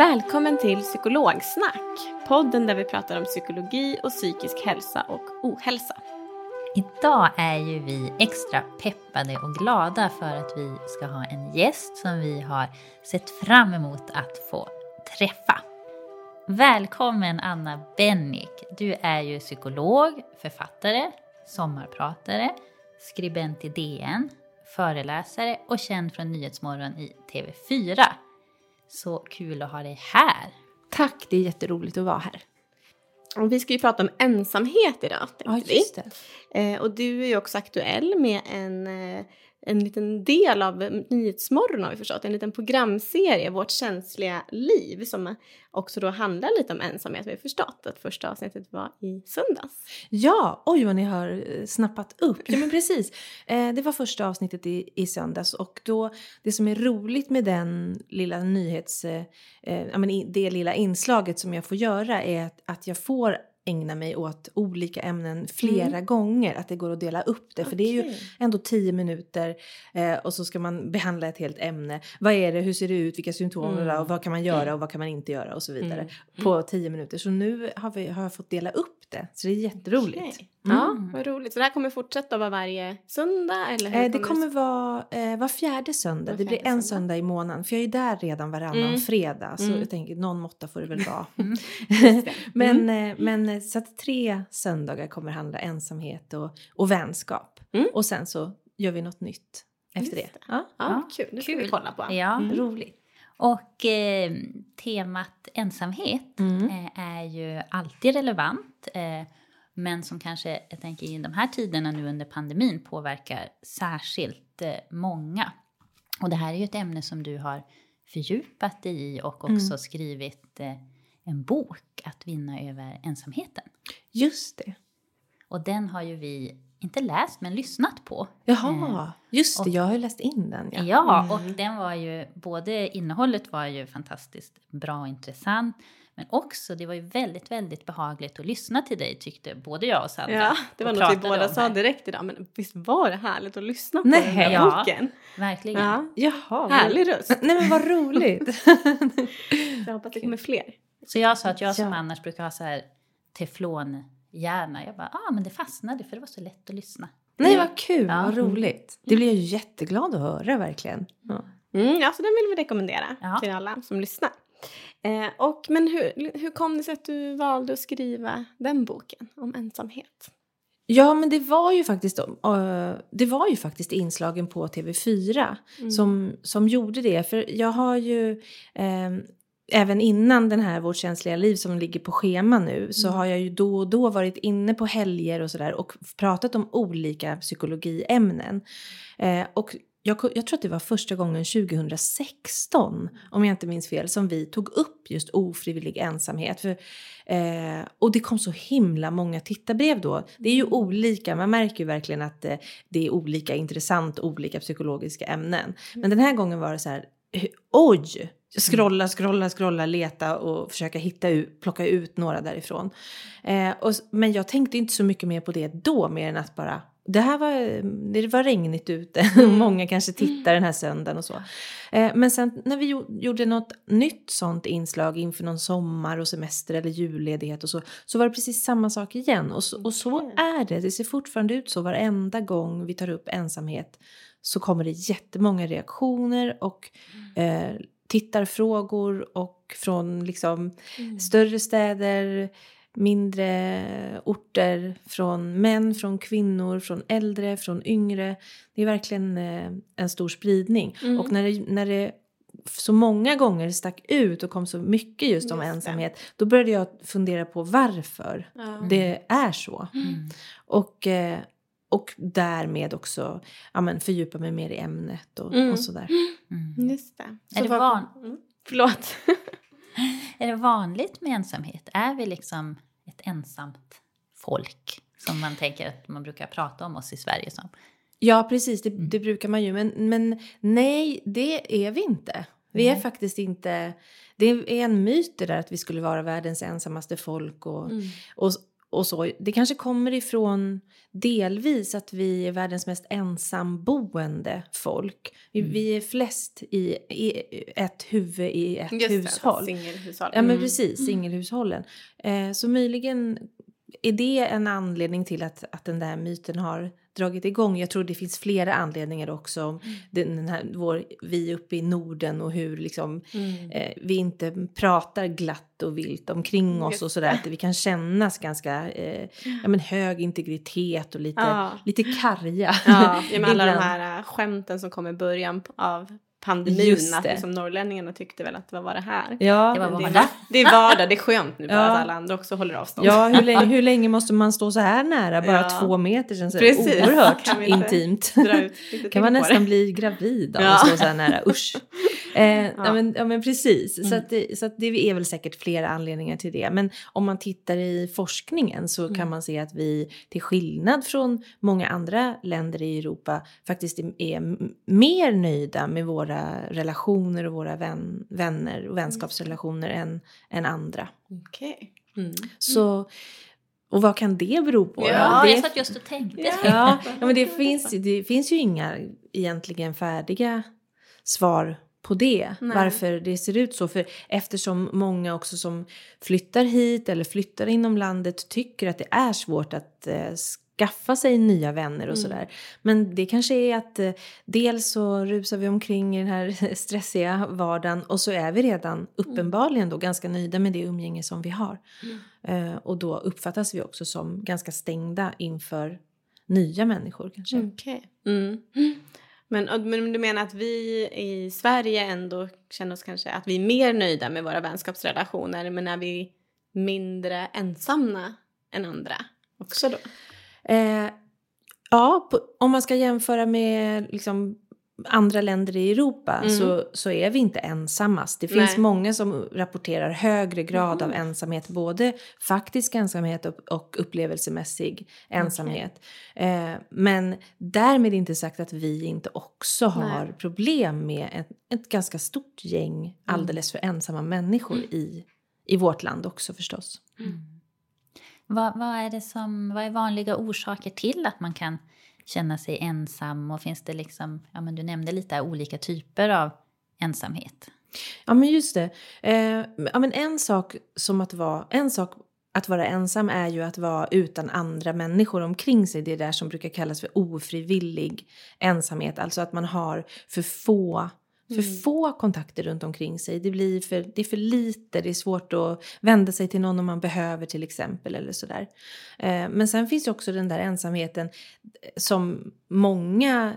Välkommen till Psykologsnack, podden där vi pratar om psykologi och psykisk hälsa och ohälsa. Idag är ju vi extra peppade och glada för att vi ska ha en gäst som vi har sett fram emot att få träffa. Välkommen Anna Bennick. Du är ju psykolog, författare, sommarpratare, skribent i DN, föreläsare och känd från Nyhetsmorgon i TV4. Så kul att ha dig här. Tack, det är jätteroligt att vara här. Och vi ska ju prata om ensamhet idag, tänkte vi. Eh, och du är ju också aktuell med en, eh, en liten del av Nyhetsmorgon har vi förstått, en liten programserie, Vårt känsliga liv, som också då handlar lite om ensamhet. Vi har förstått att första avsnittet var i söndags. Ja, oj vad ni har eh, snappat upp. Ja men precis. Eh, det var första avsnittet i, i söndags och då det som är roligt med den lilla nyhets, eh, eh ja, men det lilla inslaget som jag får göra är att, att jag får ägna mig åt olika ämnen flera gånger. Att det går att dela upp det. För det är ju ändå tio minuter eh, och så ska man behandla ett helt ämne. Vad är det, hur ser det ut, vilka symptom Mm. och vad kan man göra och vad kan man inte göra och så vidare. På tio minuter. Så nu har, vi, har jag fått dela upp det. Så det är jätteroligt. Okej. Ja, vad roligt. Så det här kommer fortsätta vara varje söndag? Eller hur Eh, det kommer vara eh, var fjärde söndag. Var det blir en söndag. söndag i månaden. För jag är där redan varannan Mm. fredag. Så Mm. jag tänker någon måtta får det väl vara. Det. men, eh, men eh, så att tre söndagar kommer handla ensamhet och, och vänskap. Mm. Och sen så gör vi något nytt efter Just det. det. Ja. Ja, kul. Det ska vi kolla på. Ja. Mm. Roligt. Och eh, temat ensamhet Mm. eh, är ju alltid relevant. Eh, men som kanske, jag tänker i de här tiderna nu under pandemin påverkar särskilt eh, många. Och det här är ju ett ämne som du har fördjupat dig i och också skrivit eh, en bok, Att vinna över ensamheten. Just det. Och den har ju vi inte läst men lyssnat på. Jaha, just det. och- Jag har ju läst in den. Ja. Ja, Mm. och den var ju, både innehållet var ju fantastiskt bra och intressant, men också det var ju väldigt, väldigt behagligt att lyssna till dig tyckte både jag och Sandra. Ja, det var något vi båda sa direkt idag. Men visst var det härligt att lyssna på Nej, den här ja. boken? Verkligen. Ja, Jaha. vad- härlig röst. Nej men vad roligt. Jag hoppas det kommer fler. Så jag sa att jag som Ja. annars brukar ha så här teflonhjärna, jag bara, ah men det fastnade för det var så lätt att lyssna. Nej vad kul, Ja. vad roligt. Det blir jag ju jätteglad att höra verkligen. Ja. Mm, ja, så den vill vi rekommendera Ja. till alla som lyssnar. Eh, och, men hur, hur kom det sig att du valde att skriva den boken om ensamhet? Ja, men det var ju faktiskt, uh, det var ju faktiskt inslagen på TV4 som, som gjorde det. För jag har ju, ehm, även innan den här Vårt känsliga liv som ligger på schema nu, så har jag ju då och då varit inne på helger och sådär och pratat om olika psykologiämnen. Eh, och jag, jag tror att det var första gången 2016, om jag inte minns fel, som vi tog upp just ofrivillig ensamhet. För, eh, och det kom så himla många tittarbrev då. Det är ju olika, man märker ju verkligen att eh, det är olika intressant, olika psykologiska ämnen. Men den här gången var det så här, oj, scrolla, scrolla, scrolla, leta och försöka hitta ut, plocka ut några därifrån. Eh, och, men jag tänkte inte så mycket mer på det då, mer än att bara det här var, det var regnigt ute. Och många kanske tittar den här söndagen och så. Eh, men sen när vi gjo- gjorde något nytt sånt inslag inför någon sommar och semester eller julledighet och så, så var det precis samma sak igen. Och så, och så är det, det ser fortfarande ut så varenda gång vi tar upp ensamhet så kommer det jättemånga reaktioner och eh, tittarfrågor och från liksom större städer, mindre orter, från män, från kvinnor, från äldre, från yngre. Det är verkligen eh, en stor spridning. Och när det, när det så många gånger stack ut och kom så mycket just om Just det. ensamhet, då började jag fundera på varför Ja. det är så. Och, eh, och därmed också ja, men fördjupa mig mer i ämnet och, Mm. och sådär. Just det. Är det van- Mm. Förlåt. Är det vanligt med ensamhet? Är vi liksom ett ensamt folk? Som man tänker att man brukar prata om oss i Sverige som. Ja, precis. Det, det brukar man ju. Men, men nej, det är vi inte. Vi är faktiskt inte... Det är en myt det där att vi skulle vara världens ensammaste folk och, och, och så. Det kanske kommer ifrån delvis att vi är världens mest ensamboende folk. Vi, vi är flest i, i ett huvud i ett Just det, hushåll. singelhushåll. Ja men Mm. precis, singelhushållen. Eh, så möjligen är det en anledning till att, att den där myten har dragit igång. Jag tror det finns flera anledningar också. Mm. Den, här, vår, vi uppe i Norden och hur liksom, Mm. eh, vi inte pratar glatt och vilt omkring oss och sådär. Att vi kan kännas ganska eh, ja, men hög integritet och lite, Ja. lite karga. Ja, med alla de här äh, skämten som kom i början av pandemin. Just Att liksom norrlänningarna tyckte väl att vad var det här? Ja, Det var det, det är vardag, det är skönt nu bara Ja. att alla andra också håller avstånd. Ja, hur länge, hur länge måste man stå så här nära? Bara Ja. två meter är Precis. det oerhört Kan intimt. Kan man nästan bli gravid av Ja. att stå så här nära. Usch. Eh, ja. men, ja men precis. Så, att det, så att det är väl säkert flera anledningar till det. Men om man tittar i forskningen så kan man se att vi till skillnad från många andra länder i Europa faktiskt är, mer nöjda med våra relationer och våra vän, vänner och vänskapsrelationer än, än andra. Okej. Mm. Så, och vad kan det bero på? Ja, det, jag satt just och tänkte. Ja. Ja, ja men det finns, det finns ju inga egentligen färdiga svar på det. Nej. Varför det ser ut så. För eftersom många också som flyttar hit eller flyttar inom landet tycker att det är svårt att eh, skaffa sig nya vänner och sådär. Men det kanske är att eh, dels så rusar vi omkring i den här stressiga vardagen och så är vi redan uppenbarligen då ganska nöjda med det umgänge som vi har. Eh, och då uppfattas vi också som ganska stängda inför nya människor kanske. Okej. Mm. Men, men du menar att vi i Sverige ändå känner oss kanske att vi är mer nöjda med våra vänskapsrelationer men är vi mindre ensamma än andra också då? Eh, ja, på, om man ska jämföra med liksom, andra länder i Europa så, så är vi inte ensammast. Det finns Nej. många som rapporterar högre grad av ensamhet, både faktisk ensamhet och, och upplevelsemässig ensamhet. Eh, men därmed inte sagt att vi inte också har Nej. problem med ett, ett ganska stort gäng alldeles för ensamma människor i, i vårt land också förstås. Vad, vad, är det som, vad är vanliga orsaker till att man kan känna sig ensam? Och finns det liksom, ja men du nämnde lite olika typer av ensamhet. Ja men just det. Eh, ja, men en sak som att vara, en sak att vara ensam är ju att vara utan andra människor omkring sig. Det är det som brukar kallas för ofrivillig ensamhet. Alltså att man har för få för få kontakter runt omkring sig. Det, blir för, det är för lite, det är svårt att vända sig till någon om man behöver till exempel. eller sådär. Eh, men sen finns också den där ensamheten som många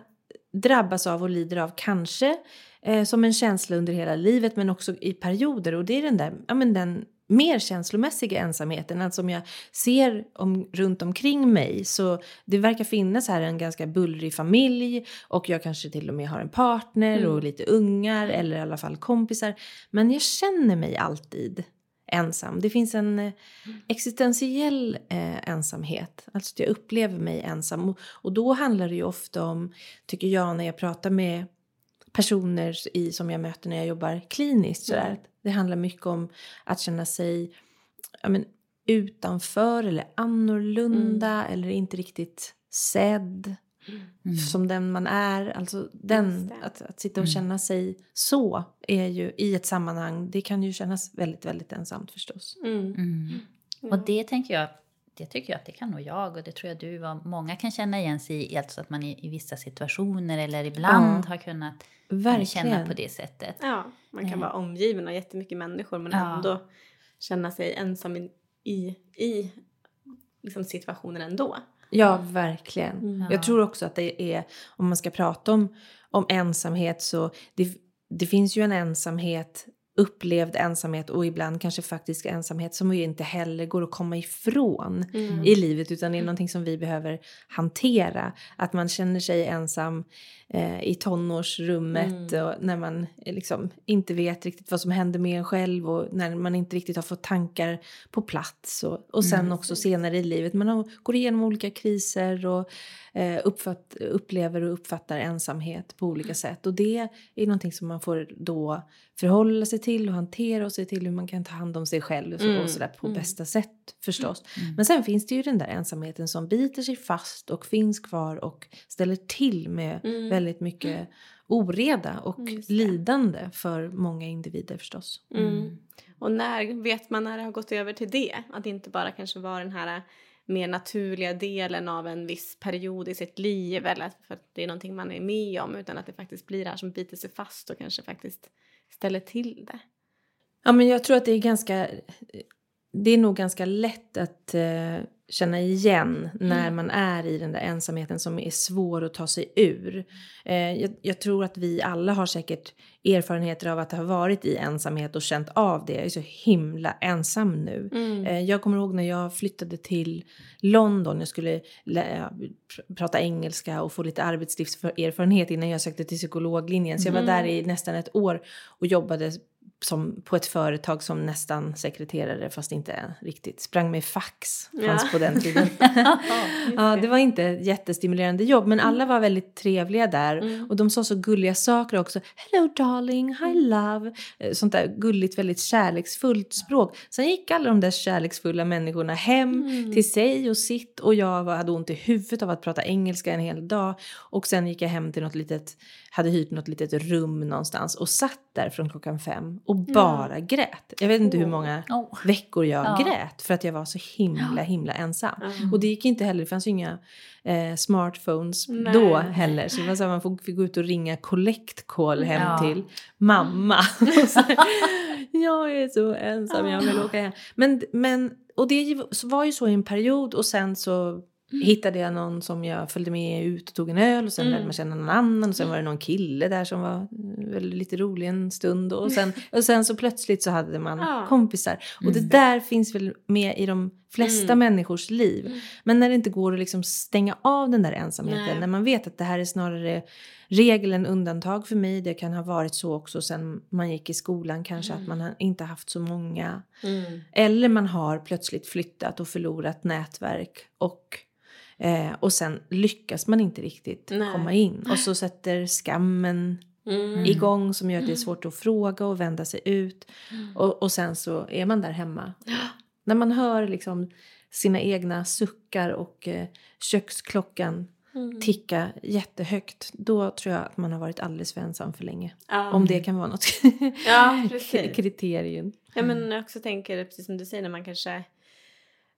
drabbas av och lider av. Kanske eh, som en känsla under hela livet men också i perioder. Och det är den där, ja men den mer känslomässiga ensamheten. Alltså om jag ser om, runt omkring mig så det verkar finnas här en ganska bullrig familj och jag kanske till och med har en partner och lite ungar eller i alla fall kompisar. Men jag känner mig alltid ensam. Det finns en eh, existentiell eh, ensamhet. Alltså att jag upplever mig ensam. Och, och då handlar det ju ofta om, tycker jag när jag pratar med personer i, som jag möter när jag jobbar kliniskt. Sådär. Mm. Det handlar mycket om att känna sig ja, men, utanför eller annorlunda mm. eller inte riktigt sedd. Mm. Som den man är. Alltså den, att, att sitta och mm. känna sig så är ju i ett sammanhang, det kan ju kännas väldigt, väldigt ensamt förstås. Mm. mm. Och det tänker jag, det tycker jag att det kan nog jag och det tror jag du och många kan känna igen sig i. Alltså att man i, i vissa situationer eller ibland ja. har kunnat Verkligen. känna på det sättet. Ja, man kan vara omgiven av jättemycket människor men ja. ändå känna sig ensam i, i, i liksom situationen ändå. Ja, verkligen. Mm. Jag tror också att det är, om man ska prata om, om ensamhet så det, det finns ju en ensamhet upplevd ensamhet och ibland kanske faktisk ensamhet som ju inte heller går att komma ifrån mm. i livet utan det är någonting som vi behöver hantera. Att man känner sig ensam eh, i tonårsrummet mm. och när man liksom inte vet riktigt vad som händer med en själv och när man inte riktigt har fått tankar på plats och, och sen mm. också senare i livet. Man går igenom olika kriser och eh, uppfatt, upplever och uppfattar ensamhet på olika sätt och det är någonting som man får då förhålla sig till och hantera och se till hur man kan ta hand om sig själv och, så, mm. och sådär på mm. bästa sätt förstås. Mm. Men sen finns det ju den där ensamheten som biter sig fast och finns kvar och ställer till med mm. väldigt mycket oreda och lidande för många individer förstås. Mm. mm. Och när vet man när det har gått över till det? Att inte bara kanske var den här mer naturliga delen av en viss period i sitt liv eller för att det är någonting man är med om utan att det faktiskt blir det här som biter sig fast och kanske faktiskt ställer till det. Ja men jag tror att det är ganska, det är nog ganska lätt att eh, känna igen när mm. man är i den där ensamheten som är svår att ta sig ur. Eh, jag, jag, tror att vi alla har säkert erfarenheter av att ha varit i ensamhet och känt av det. Jag är så himla ensam nu. Mm. Eh, jag kommer ihåg när jag flyttade till London, jag skulle prata engelska och få lite arbetslivserfarenhet innan jag sökte till psykologlinjen. Så jag var mm. där i nästan ett år och jobbade som på ett företag som nästan sekreterare fast inte riktigt sprang med fax fanns ja. på den tiden. ja, det var inte ett jättestimulerande jobb men alla var väldigt trevliga där mm. och de sa så gulliga saker också. Hello darling, hi mm. love. Eh, sånt där gulligt, väldigt kärleksfullt språk. Sen gick alla de där kärleksfulla människorna hem mm. till sig och sitt och jag hade ont i huvudet av att prata engelska en hel dag och sen gick jag hem till något litet hade hyrt något litet rum någonstans och satt där från klockan fem och bara mm. grät. Jag vet inte hur många oh. veckor jag ja. grät för att jag var så himla himla ensam. Mm. Och det gick inte heller, det fanns ju inga eh, smartphones Nej. då heller. Så det var så man fick gå ut och ringa collect call hem ja. till mamma. jag är så ensam, jag vill åka hem. Men, men, och det var ju så i en period och sen så. Hittade jag någon som jag följde med ut och tog en öl och sen mm. lärde man känna någon annan och sen var det någon kille där som var väldigt lite rolig en stund och sen, och sen så plötsligt så hade man ja. kompisar. Och det mm. där finns väl med i de flesta mm. människors liv. Mm. Men när det inte går att liksom stänga av den där ensamheten, Nej. när man vet att det här är snarare regel än undantag för mig. Det kan ha varit så också sen man gick i skolan kanske mm. att man har inte haft så många. Mm. Eller man har plötsligt flyttat och förlorat nätverk och Eh, och sen lyckas man inte riktigt Nej. komma in. Och så sätter skammen mm. igång som gör att det är svårt att fråga och vända sig ut. Mm. Och, och sen så är man där hemma. När man hör liksom sina egna suckar och eh, köksklockan mm. ticka jättehögt. Då tror jag att man har varit alldeles för ensam för länge. Om det kan vara något ja, kriterium. Ja men jag också tänker precis som du säger när man kanske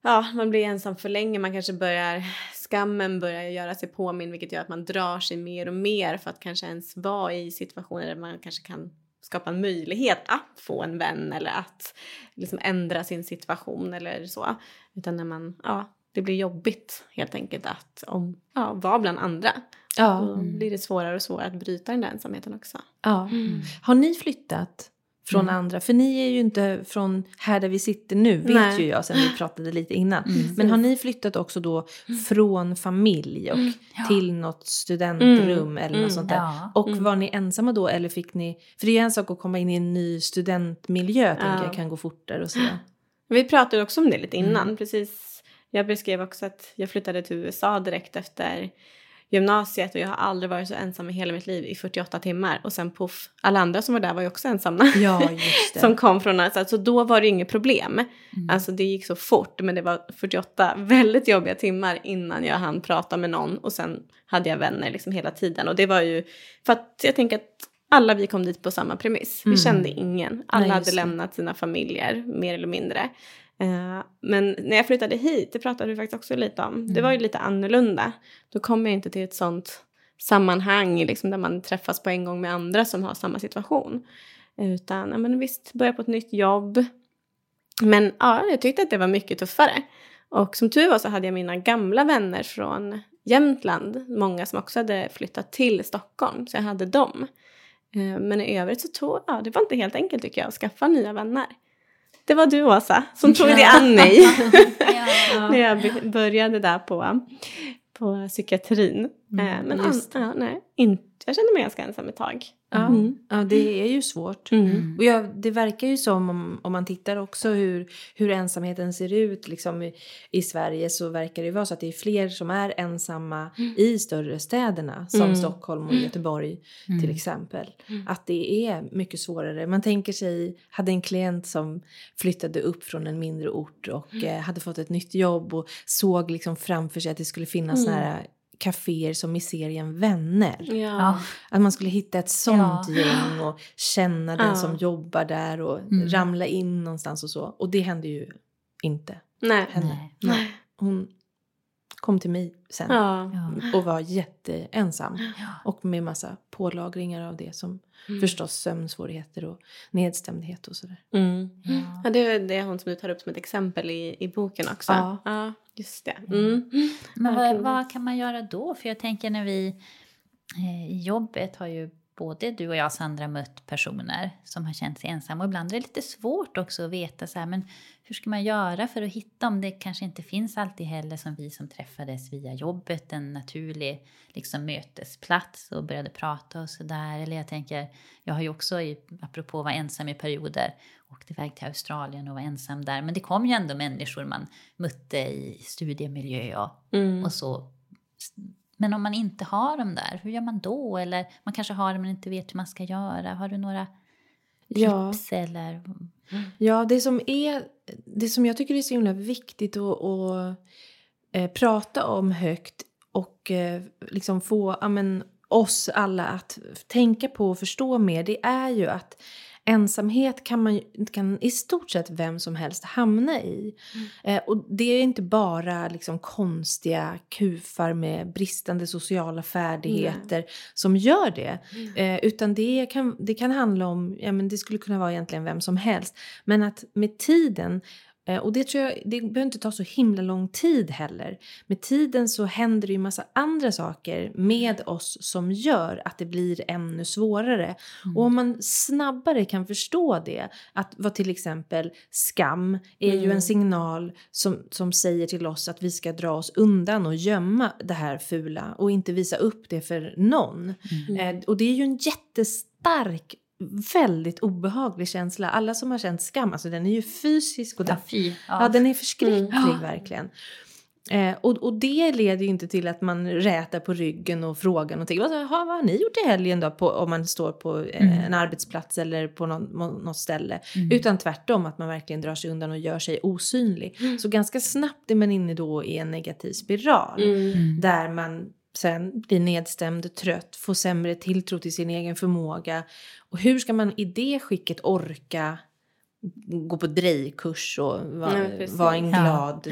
ja, man blir ensam för länge, man kanske börjar, skammen börjar göra sig påminn vilket gör att man drar sig mer och mer för att kanske ens vara i situationer där man kanske kan skapa en möjlighet att få en vän eller att liksom ändra sin situation eller så. Utan när man, ja, det blir jobbigt helt enkelt att om, ja, vara bland andra. Ja. Då blir det svårare och svårare att bryta den där ensamheten också. Ja. Mm. Har ni flyttat från mm. andra. För ni är ju inte från här där vi sitter nu, vet Nej. ju jag sen vi pratade lite innan. Mm. Men har ni flyttat också då från familj och mm. ja. till något studentrum mm. eller något mm. sånt där? Ja. Och mm. var ni ensamma då eller fick ni, för det är ju en sak att komma in i en ny studentmiljö, ja. tänker jag kan gå fortare och sådär. Vi pratade också om det lite innan, precis. Jag beskrev också att jag flyttade till USA direkt efter gymnasiet och jag har aldrig varit så ensam i hela mitt liv i 48 timmar. Och sen poff, alla andra som var där var ju också ensamma. Ja, just det. som kom från alltså, så då var det inget problem. Mm. Alltså det gick så fort men det var 48 väldigt jobbiga timmar innan jag hann prata med någon och sen hade jag vänner liksom hela tiden. Och det var ju för att jag tänker att alla vi kom dit på samma premiss. Vi Mm. kände ingen. Alla Nej, hade lämnat sina familjer mer eller mindre. Eh, men när jag flyttade hit, det pratade vi faktiskt också lite om, det var Mm. ju lite annorlunda. Då kom jag inte till ett sånt sammanhang liksom, där man träffas på en gång med andra som har samma situation. Utan ja, men visst, börja på ett nytt jobb. Men ja, jag tyckte att det var mycket tuffare. Och som tur var så hade jag mina gamla vänner från Jämtland, många som också hade flyttat till Stockholm, så jag hade dem. Eh, Men i övrigt så tog, ja, det var inte helt enkelt tycker jag att skaffa nya vänner. Det var du Åsa som tog dig an mig när jag började där på, på psykiatrin. Mm, Eh, Men an, ja, nej, inte, jag kände mig ganska ensam ett tag. Ja, Mm. ja, det är ju svårt. Mm. Och jag, det verkar ju som, om, om man tittar också hur, hur ensamheten ser ut liksom i, i Sverige så verkar det vara så att det är fler som är ensamma i större städerna som Mm. Stockholm och Göteborg till exempel. Att det är mycket svårare. Man tänker sig, hade en klient som flyttade upp från en mindre ort och eh, hade fått ett nytt jobb och såg liksom framför sig att det skulle finnas såna här kaféer som i serien Vänner. Ja. Att man skulle hitta ett sånt Ja. gäng och känna den Ja. som jobbar där och Mm. ramla in någonstans och så. Och det hände ju inte Nej. henne. Nej. Nej. Hon kom till mig sen Ja. Och var jätteensam. Ja. Och med massa pålagringar av det som Mm. förstås sömnsvårigheter och nedstämdhet och sådär. Mm. Ja. Ja, det är det är hon som du tar upp som ett exempel i, i boken också. Ja. Just det. Mm. Men Verkligen. vad, vad kan man göra då? För jag tänker när vi eh, i jobbet har ju både du och jag Sandra mött personer som har känt sig ensamma. Och ibland är det lite svårt också att veta så här, men hur ska man göra för att hitta om det kanske inte finns alltid heller som vi som träffades via jobbet en naturlig liksom, mötesplats och började prata och sådär. Eller jag tänker, jag har ju också, i, apropå att vara ensam i perioder, åkt iväg till Australien och var ensam där. Men det kom ju ändå människor man mötte i studiemiljö och Mm. och så. Men om man inte har dem där, hur gör man då? Eller man kanske har dem men inte vet hur man ska göra. Har du några Ja. tips eller? Ja, det som, är, det som jag tycker är så himla viktigt att, att eh, prata om högt och eh, liksom få ja, men, oss alla att tänka på och förstå mer, det är ju att ensamhet kan, man, kan i stort sett vem som helst hamna i. Eh, och det är inte bara liksom konstiga kufar med bristande sociala färdigheter som gör det. Eh, utan det kan, det kan handla om, ja men det skulle kunna vara egentligen vem som helst. Men att med tiden, och det tror jag, det behöver inte ta så himla lång tid heller. Med tiden så händer det ju massa andra saker med oss som gör att det blir ännu svårare. Och om man snabbare kan förstå det, att vad till exempel skam är ju en signal som, som säger till oss att vi ska dra oss undan och gömma det här fula och inte visa upp det för någon. Eh, och det är ju en jättestark väldigt obehaglig känsla. Alla som har känt skam, alltså den är ju fysisk och den, Ja, fy. ja. den är förskräcklig Mm. verkligen. Eh, och, och det leder ju inte till att man rätar på ryggen och frågar någonting. Vad, har, vad har ni gjort i helgen då? På, om man står på eh, en arbetsplats eller på någon, må- något ställe. Utan tvärtom att man verkligen drar sig undan och gör sig osynlig. Så ganska snabbt är man inne då i en negativ spiral. Mm. Där man sen blir nedstämd, trött, får sämre tilltro till sin egen förmåga. Och hur ska man i det skicket orka gå på drejkurs och vara, vara en Ja. glad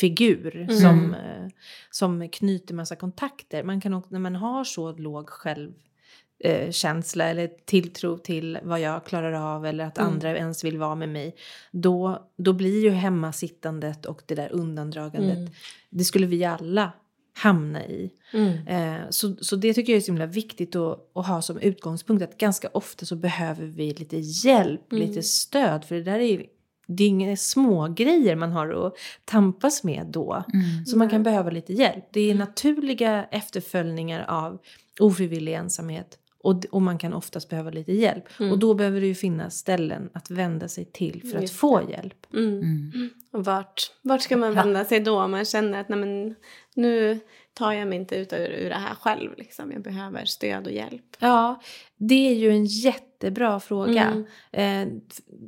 figur som, eh, som knyter massa kontakter. Man kan också, när man har så låg självkänsla eller tilltro till vad jag klarar av eller att andra ens vill vara med mig. Då, då blir ju hemmasittandet och det där undandragandet, det skulle vi alla hamna i. Mm. Eh, så, så det tycker jag är så himla viktigt att, att ha som utgångspunkt att ganska ofta så behöver vi lite hjälp, lite stöd. För det där är ju det är inga små grejer man har att tampas med då. Så man kan behöva lite hjälp. Det är naturliga efterföljningar av ofrivillig ensamhet. Och, och man kan oftast behöva lite hjälp. Och då behöver det ju finnas ställen att vända sig till för att Just få hjälp. Mm. Och vart, vart ska man vända sig då om man känner att nej men, nu tar jag mig inte ut ur, ur det här själv. Liksom. Jag behöver stöd och hjälp. Ja, det är ju en jättebra fråga. Mm. Eh,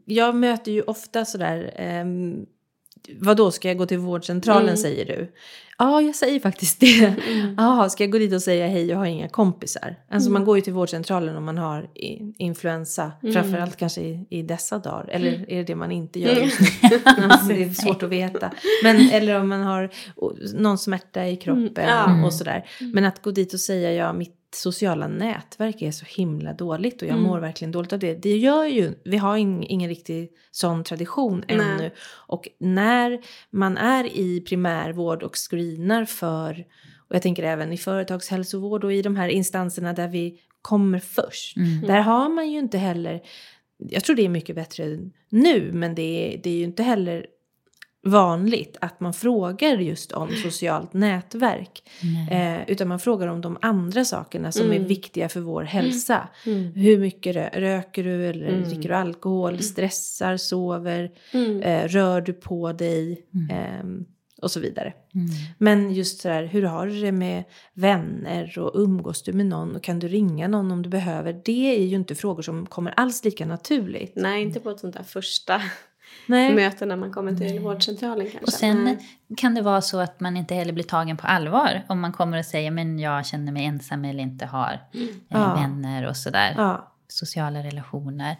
jag möter ju ofta sådär, eh, vad då ska jag gå till vårdcentralen Mm. säger du? Ja, jag säger faktiskt det. Mm. Jaha, ska jag gå dit och säga hej, jag har inga kompisar? Alltså man går ju till vårdcentralen om man har influensa, Mm. framförallt kanske i, i dessa dagar. Eller är det det man inte gör just nu? Det är svårt att veta. Men, eller om man har någon smärta i kroppen Mm, och sådär. Men att gå dit och säga ja, mitt sociala nätverk är så himla dåligt och jag Mm. mår verkligen dåligt av det. Det gör ju, vi har ing, ingen riktig sån tradition Nej. ännu. Och när man är i primärvård och screenar för, och jag tänker även i företagshälsovård och i de här instanserna där vi kommer först. Mm. Där har man ju inte heller, jag tror det är mycket bättre nu, men det är, det är ju inte heller vanligt att man frågar just om socialt nätverk. Eh, utan man frågar om de andra sakerna som är viktiga för vår hälsa. Hur mycket rö- röker du eller dricker du alkohol? Stressar, sover? Eh, rör du på dig? ehm, och så vidare. Men just sådär, hur har du det med vänner och umgås du med någon och kan du ringa någon om du behöver? Det är ju inte frågor som kommer alls lika naturligt. Nej, inte på ett sånt där första Nej. möte när man kommer till vårdcentralen kanske. Och sen Nej. kan det vara så att man inte heller blir tagen på allvar om man kommer och säger men jag känner mig ensam eller inte har eh, Ja. vänner och sådär. Ja. Sociala relationer.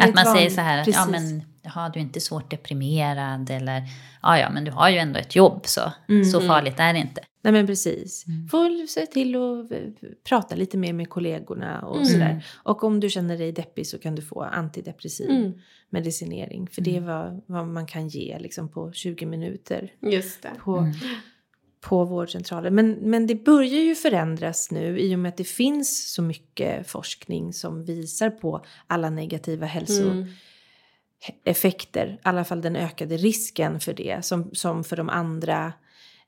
Att man säger så här, att, Precis. ja men jaha, du är inte svårt deprimerad eller ja ja men du har ju ändå ett jobb så, Mm, så farligt är det inte. Nej men precis. Mm. Får se till att eh, prata lite mer med kollegorna och Mm. sådär. Och om du känner dig deppig så kan du få antidepressiv Mm. medicinering. För Mm. det är vad, vad man kan ge liksom, på 20 minuter Just det. på, Mm. på vårdcentralen. Men, men det börjar ju förändras nu i och med att det finns så mycket forskning som visar på alla negativa hälso Mm. effekter, i alla fall den ökade risken för det, som, som för de andra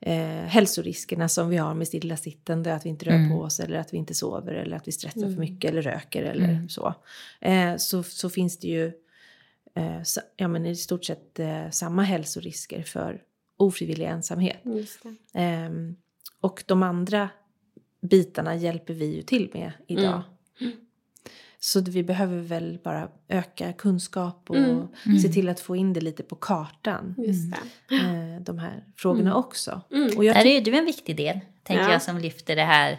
eh, hälsoriskerna som vi har med stillasittande, att vi inte rör Mm. på oss eller att vi inte sover eller att vi stressar Mm. för mycket eller röker eller Mm. så. Eh, så. Så finns det ju eh, sa- ja, men i stort sett eh, samma hälsorisker för ofrivillig ensamhet. Ehm, och de andra bitarna hjälper vi ju till med idag. Mm. Så vi behöver väl bara öka kunskap och Mm. se till att få in det lite på kartan. Just det. eh, De här frågorna också. Mm. Och jag Där är du en viktig del, tänker Ja. jag, som lyfter det här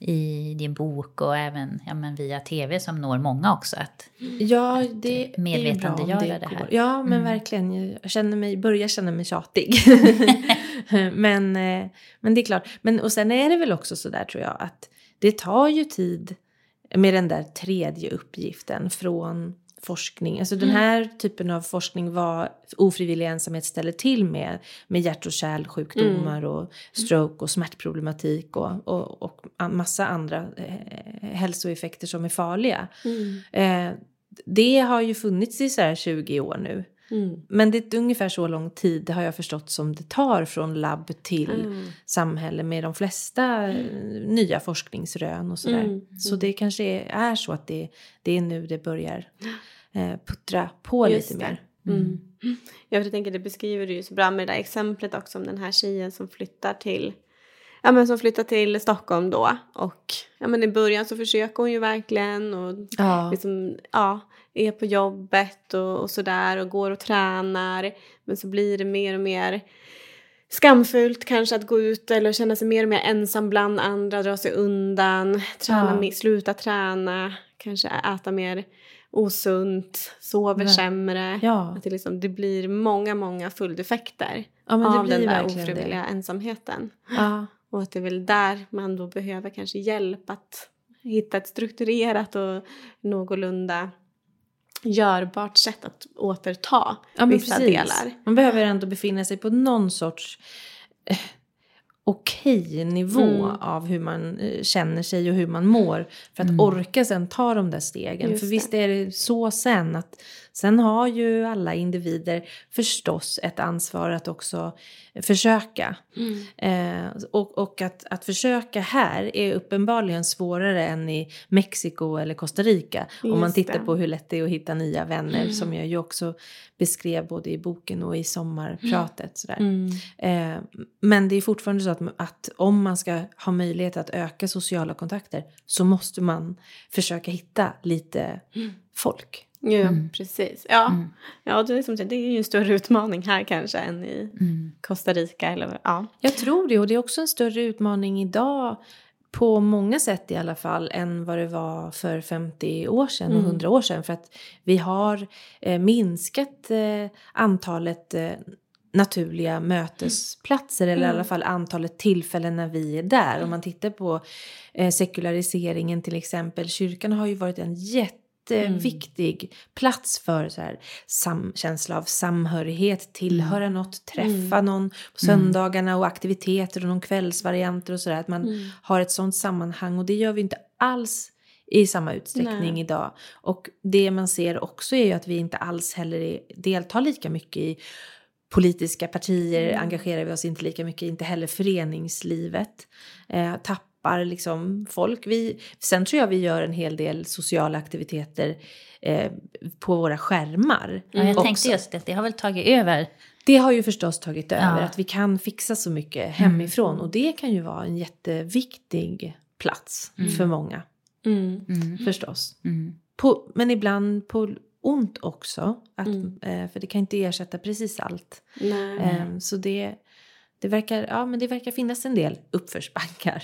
i din bok och även ja, men via tv som når många också. Att, ja, det är ju bra om medvetandegöra det här. går. Ja, men Mm. verkligen. Jag känner mig, börjar känna mig tjatig. men, eh, men det är klart. Men, och sen är det väl också så där tror jag att det tar ju tid med den där tredje uppgiften från forskning. Alltså den här typen av forskning var ofrivillig ensamhet ställer till med. Med hjärt och kärlsjukdomar och stroke och smärtproblematik och, och, och massa andra eh, hälsoeffekter som är farliga. Mm. Eh, det har ju funnits i så här 20 år nu. Mm. Men det är ungefär så lång tid har jag förstått som det tar från labb till Mm. samhälle med de flesta eh, nya forskningsrön och sådär. Mm. Så det kanske är, är så att det, det är nu det börjar eh, puttra på Just lite det. mer. Mm. För jag tänker det beskriver du ju så bra med det där exemplet också om den här tjejen som flyttar till Ja men som flyttar till Stockholm då och ja men i början så försöker hon ju verkligen och Ja. liksom ja är på jobbet och, och sådär och går och tränar men så blir det mer och mer skamfullt kanske att gå ut eller känna sig mer och mer ensam bland andra, dra sig undan, träna Ja. sluta träna, kanske äta mer osunt, sover Ja. sämre. Ja. Att det, liksom, det blir många, många följdeffekter Ja, av blir den där verkligen det. ofrivilliga ensamheten. Ja. Och att det är väl där man då behöver kanske hjälp att hitta ett strukturerat och någorlunda görbart sätt att återta Ja, vissa precis. delar. Man behöver ändå befinna sig på någon sorts eh, okej nivå Mm. av hur man eh, känner sig och hur man mår. För att orka sen ta de där stegen. Just för visst är det så sen att sen har ju alla individer förstås ett ansvar att också försöka. Eh, och och att, att försöka här är uppenbarligen svårare än i Mexiko eller Costa Rica. om man Just tittar det. Mm. på hur lätt det är att hitta nya vänner som jag ju också beskrev både i boken och i sommarpratet. Sådär. Mm. Eh, men det är fortfarande så att att, att om man ska ha möjlighet att öka sociala kontakter så måste man försöka hitta lite folk. Ja, precis. Ja, ja det, är som, det är ju en större utmaning här kanske än i Costa Rica. Eller, ja. Jag tror det och det är också en större utmaning idag på många sätt i alla fall än vad det var för 50 år sedan och 100 år sedan. För att vi har eh, minskat eh, antalet eh, naturliga mötesplatser eller i alla fall antalet tillfällen när vi är där. Om man tittar på eh, sekulariseringen till exempel. Kyrkan har ju varit en jätteviktig plats för så här, sam, känsla av samhörighet, tillhöra något, träffa någon på söndagarna och aktiviteter och någon kvällsvarianter och sådär. Att man har ett sånt sammanhang och det gör vi inte alls i samma utsträckning Nej. idag. Och det man ser också är ju att vi inte alls heller är, deltar lika mycket i politiska partier, engagerar vi oss inte lika mycket, inte heller föreningslivet. Eh, tappar liksom folk. Vi, sen tror jag vi gör en hel del sociala aktiviteter eh, på våra skärmar. Ja, jag också. tänkte just det, det har väl tagit över. Det har ju förstås tagit över, Ja. Mm. att vi kan fixa så mycket hemifrån. Och det kan ju vara en jätteviktig plats för många. Mm. Förstås. Mm. På, men ibland på ont också. Att, eh, för det kan inte ersätta precis allt. Nej. Ehm, så det, det, verkar, ja, men det verkar finnas en del uppförsbackar.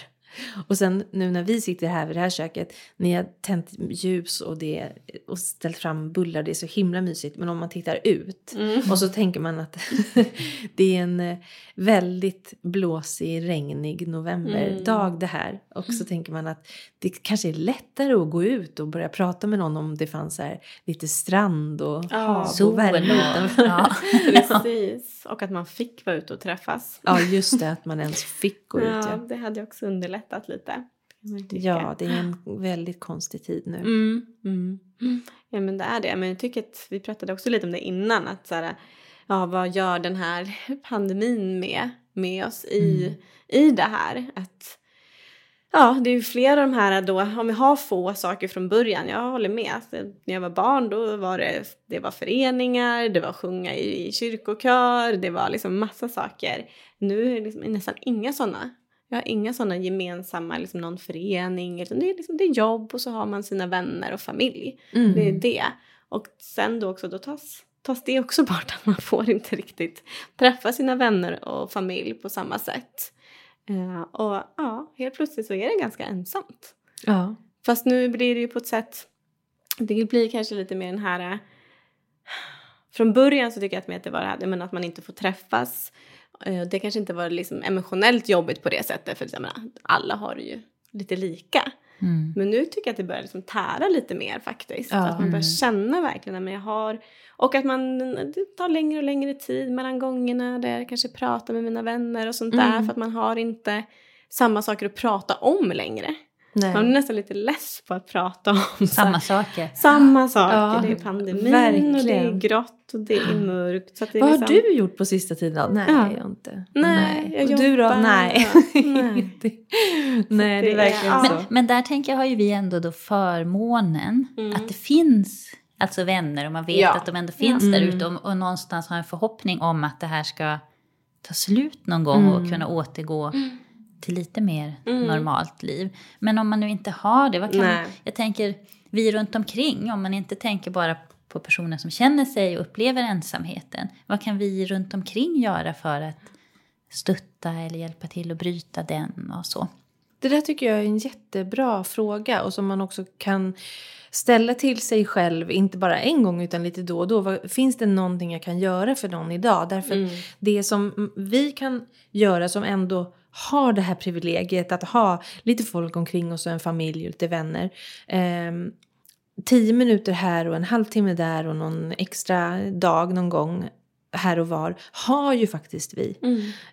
Och sen nu när vi sitter här vid det här köket, ni har tänt ljus och, det, och ställt fram bullar, det är så himla mysigt. Men om man tittar ut och så tänker man att det är en eh, väldigt blåsig, regnig novemberdag det här. Och så tänker man att det kanske är lättare att gå ut och börja prata med någon om det fanns här lite strand och hav Sol och värme utanför. Ja. Precis. Och att man fick vara ute och träffas. Ja, just det, att man ens fick gå ut. Ja, Ja. det hade också underlättat lite. man tycka. Ja, det är en väldigt konstig tid nu. Mm, mm. Ja men det är det. Men jag tycker att vi pratade också lite om det innan. Att så här, ja, vad gör den här pandemin med, med oss i, i det här? Att, ja, det är ju flera av de här då, om vi har få saker från början, jag håller med. Alltså, när jag var barn då var det, det var föreningar, det var sjunga i, i kyrkokör, det var liksom massa saker. Nu är det liksom nästan inga sådana. Jag har inga sådana gemensamma, liksom någon förening, utan det är, liksom, det är jobb och så har man sina vänner och familj. Mm. Det är det. Och sen då också, då tas, tas det också bort att man får inte riktigt träffa sina vänner och familj på samma sätt. Eh, och ja, helt plötsligt så är det ganska ensamt. Ja. Fast nu blir det ju på ett sätt, det blir kanske lite mer den här... eh, Från början så tycker jag att det var det här, men att man inte får träffas. Eh, Det kanske inte var liksom emotionellt jobbigt på det sättet, för menar, alla har det ju lite lika. Mm. Men nu tycker jag att det börjar liksom tära lite mer faktiskt. Ja. Att man börjar känna verkligen att jag har... Och att man, det tar längre och längre tid mellan gångerna där jag kanske pratar med mina vänner och sånt där. Mm. För att man har inte samma saker att prata om längre. Man är Nej. nästan lite less på att prata om så Samma saker. samma saker. Ja, det är pandemin och det är verkligen. grått och det är mörkt. Så att det är Vad har liksom... du gjort på sista tiden? Nej, Ja. jag har inte. Nej, jag Och du då? Nej. Nej. Nej, det är verkligen så. Men, men där tänker jag har ju vi ändå då förmånen Mm. att det finns alltså vänner och man vet Ja. att de ändå finns där ute och, och någonstans har en förhoppning om att det här ska ta slut någon gång och kunna återgå till lite mer normalt liv. Men om man nu inte har det, vad kan man, jag tänker vi runt omkring, om man inte tänker bara på personer som känner sig och upplever ensamheten, vad kan vi runt omkring göra för att stötta eller hjälpa till att bryta den och så? Det där tycker jag är en jättebra fråga och som man också kan ställa till sig själv, inte bara en gång utan lite då och då. Finns det någonting jag kan göra för någon idag? Därför att det som vi kan göra som ändå har det här privilegiet att ha lite folk omkring oss och en familj och lite vänner. Ehm, tio minuter här och en halvtimme där och någon extra dag någon gång här och var har ju faktiskt vi.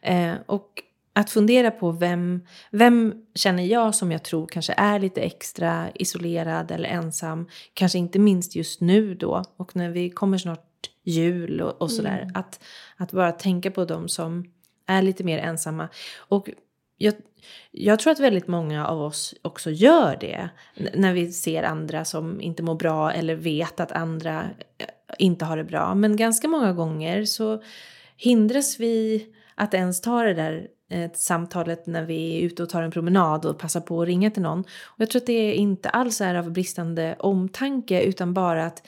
Eh, och att fundera på vem, vem känner jag som jag tror kanske är lite extra isolerad eller ensam. Kanske inte minst just nu då och när vi kommer snart jul och, och sådär. Att, att bara tänka på dem som är lite mer ensamma. Och jag, jag tror att väldigt många av oss också gör det. När vi ser andra som inte mår bra eller vet att andra eh, inte har det bra. Men ganska många gånger så hindras vi att ens ta det där eh, samtalet när vi är ute och tar en promenad och passar på att ringa till någon. Och jag tror att det inte alls är av bristande omtanke utan bara att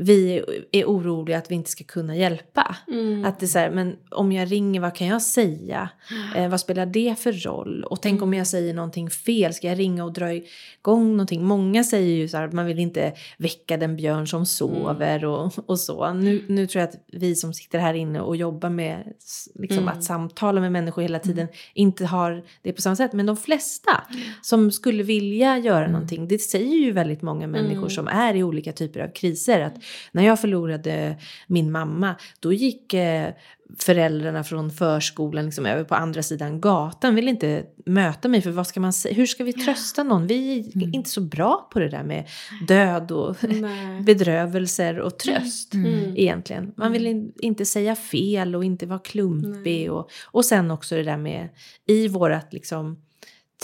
vi är oroliga att vi inte ska kunna hjälpa. Mm. Att det är så här, men om jag ringer, vad kan jag säga? Eh, vad spelar det för roll? Och tänk Mm. om jag säger någonting fel, ska jag ringa och dra igång någonting? Många säger ju så här att man vill inte väcka den björn som sover Mm. och, och så. Nu, nu tror jag att vi som sitter här inne och jobbar med liksom, Mm. att samtala med människor hela tiden inte har det på samma sätt. Men de flesta som skulle vilja göra någonting, det säger ju väldigt många människor Mm. som är i olika typer av kriser. Att när jag förlorade min mamma, då gick eh, föräldrarna från förskolan liksom över på andra sidan gatan. Vill inte möta mig för vad ska man säga? Hur ska vi trösta någon? Vi är inte så bra på det där med död och Nej. bedrövelser och tröst Mm. egentligen. Man vill in, inte säga fel och inte vara klumpig. Och, och sen också det där med i vårat liksom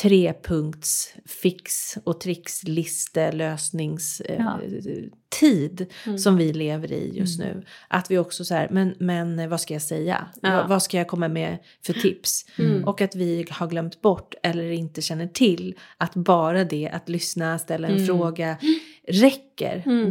trepunkts fix och trixliste lösningstid Ja. eh, tid som vi lever i just nu. Att vi också så här, men, men vad ska jag säga? Ja. Vad, ska jag komma med för tips? Och att vi har glömt bort eller inte känner till att bara det att lyssna, ställa en fråga räcker.